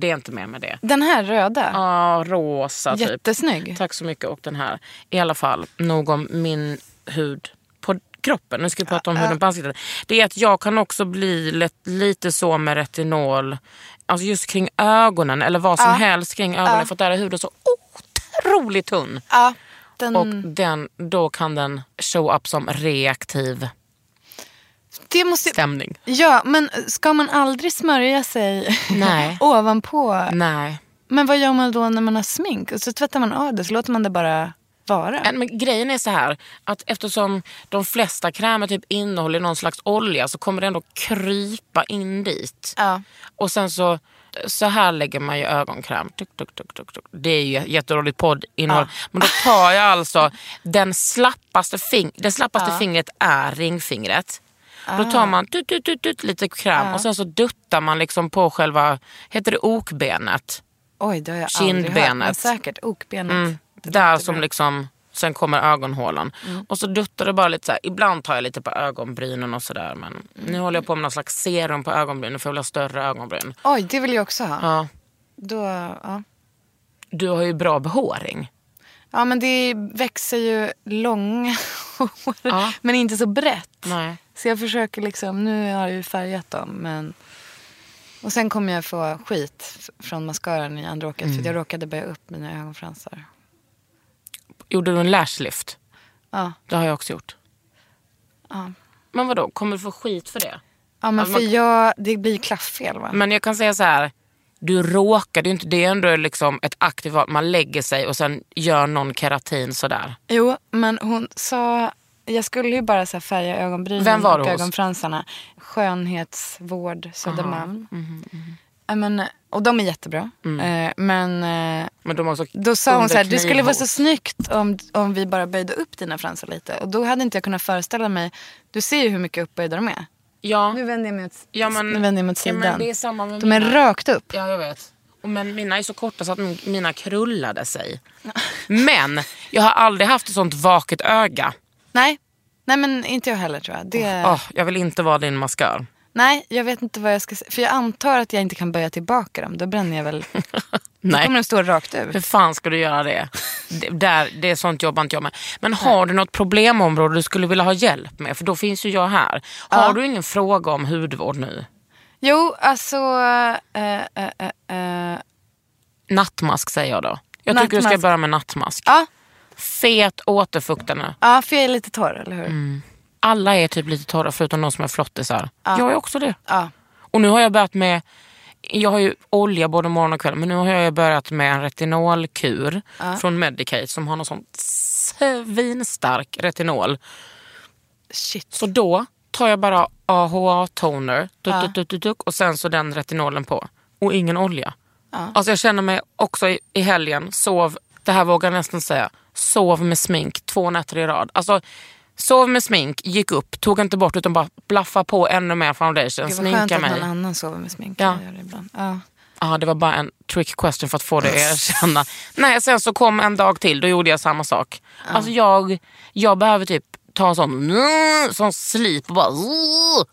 Det är inte med med det. Den här röda, Ja, rosa typ. jättesnygg. Tack så mycket och den här. I alla fall, nog om min hud på kroppen. Nu ska vi prata om huden på ansiktet. Det är att jag kan också bli lätt, lite så med retinol. Alltså just kring ögonen eller vad som helst kring ögonen. För att där är huden så otroligt tunn. Den, Och den, då kan den show up som reaktiv det måste, stämning. ja, men ska man aldrig smörja sig Nej. [laughs] ovanpå? Nej. Men vad gör man då när man har smink? Och så tvättar man av det så låter man det bara vara. Men- grejen är så här att eftersom de flesta krämer typ innehåller någon slags olja så kommer det ändå krypa in dit. Ja. Och sen så, så här lägger man ju ögonkräm. Tuk, tuk, tuk, tuk, tuk. Det är ju jätteroligt poddinnehåll. Men då tar jag alltså [laughs] den slappaste, fing- det slappaste fingret är ringfingret. Då tar man tut, tut, tut, tut, lite kräm och sen så duttar man liksom på själva, heter det okbenet? Oj, det har jag aldrig hört. Kindbenet. Men säkert okbenet. Mm, där som bra. liksom, sen kommer ögonhålan. Och så duttar det bara lite så här. Ibland tar jag lite på ögonbrynen och sådär. Men nu håller jag på med någon slags serum på ögonbrynen för jag vill ha större ögonbryn. Oj, det vill jag också ha. Ja. Då, ja. Du har ju bra behåring. ja, men det växer ju långa [laughs] hår. Ja. Men inte så brett. Nej. Så jag försöker liksom, nu har jag ju färgat dem. Men... Och sen kommer jag få skit från mascaran i andra åket. Mm. För jag råkade börja upp mina ögonfransar. Gjorde du en lashlift? Ja. Det har jag också gjort. Ja. Men vadå, kommer du få skit för det? Ja men för man- jag, det blir klaffel va? Men jag kan säga så här. Du råkade ju inte, det är ändå liksom ett aktivt val. Man lägger sig och sen gör någon keratin sådär. Jo, men hon sa, jag skulle ju bara så här färga ögonbrynen Vem var och hos? ögonfransarna. Skönhetsvård Södermalm. Mhm, Ja, men, och de är jättebra. Mm. Eh, men eh, Men de har också då sa hon så här, det skulle vara så snyggt om, om vi bara böjde upp dina fransar lite. Och då hade inte jag kunnat föreställa mig, du ser ju hur mycket uppböjda de är. Ja, Nu vänder jag mig åt, ja, men, nu vänder jag mig åt ja, sidan. men det är samma med de är mina. rakt upp. Ja, jag vet. Och Men mina är så korta så att min- mina krullade sig. Men jag har aldrig haft ett sånt vaket öga. Nej. Nej men inte jag heller tror jag. Det... Åh, jag vill inte vara din maskör. Nej, jag vet inte vad jag ska säga. För jag antar att jag inte kan böja tillbaka dem. Då bränner jag väl. [laughs] Då Nej. kommer den stå rakt Hur ut. fan ska du göra det? det, där, det är sånt jobbar inte jag med. Men har du något problemområde du skulle vilja ha hjälp med? För då finns ju jag här. Har Ja. du ingen fråga om hudvård nu? Jo, alltså. eh, eh, eh. Nattmask säger jag då. Jag tycker du ska Nattmask. börja med nattmask. Ja, Fet återfuktande. ja, för jag är lite torr, eller hur? Mm. Alla är typ lite torra förutom de som är flottisar. Jag är också det. Ja. Och nu har jag börjat med, jag har ju olja både morgon och kväll, men nu har jag börjat med en retinolkur från Medicate som har någon sån svinstark retinol. Shit. Så då tar jag bara AHA-toner duk, och sen så den retinolen på. Och ingen olja. Alltså jag känner mig också i, i helgen, sov, det här vågar jag nästan säga, sov med smink två nätter i rad. Alltså sov med smink, gick upp, tog inte bort utan bara blaffa på ännu mer foundation, Det var skönt sminka att mig. någon annan sover med smink. Ja. Jag gör det ibland. Ja. Ja, det var bara en trick question för att få dig att erkänna. Nej, sen så kom en dag till, då gjorde jag samma sak. Alltså jag, jag behöver typ ta sån, sån slip och bara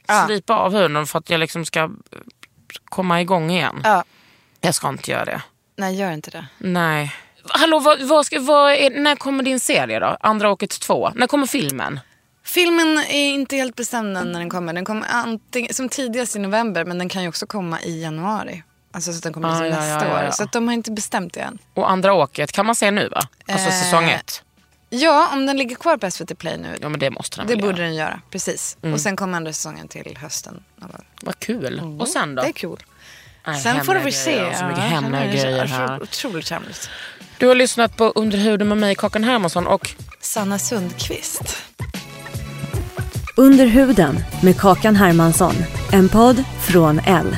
Ja. slipa av huden för att jag liksom ska komma igång igen. ja. Jag ska inte göra det. Nej, gör inte det. Nej. Hallå, vad, vad ska, vad är, när kommer din serie då? Andra åket två. När kommer filmen? Filmen är inte helt bestämd än när den kommer. Den kommer antingen, som tidigast i november men den kan ju också komma i januari. Alltså så att den kommer Ah, liksom ja, nästa ja, ja, år. Så att de har inte bestämt det än. Och andra åket kan man se nu va? Alltså Eh, säsong ett. Ja, om den ligger kvar på SVT Play nu. Ja men det måste den det borde göra. den göra, precis. Mm. Och sen kommer andra säsongen till hösten. Vad kul. Och sen då? Det är kul. Nej, Sen får hemliga se. grejer, Så mycket Ja, hemliga här. Otroligt hemligt. Du har lyssnat på Under huden med mig, Kakan Hermansson och Sanna Sundqvist. Under huden med Kakan Hermansson. En podd från L.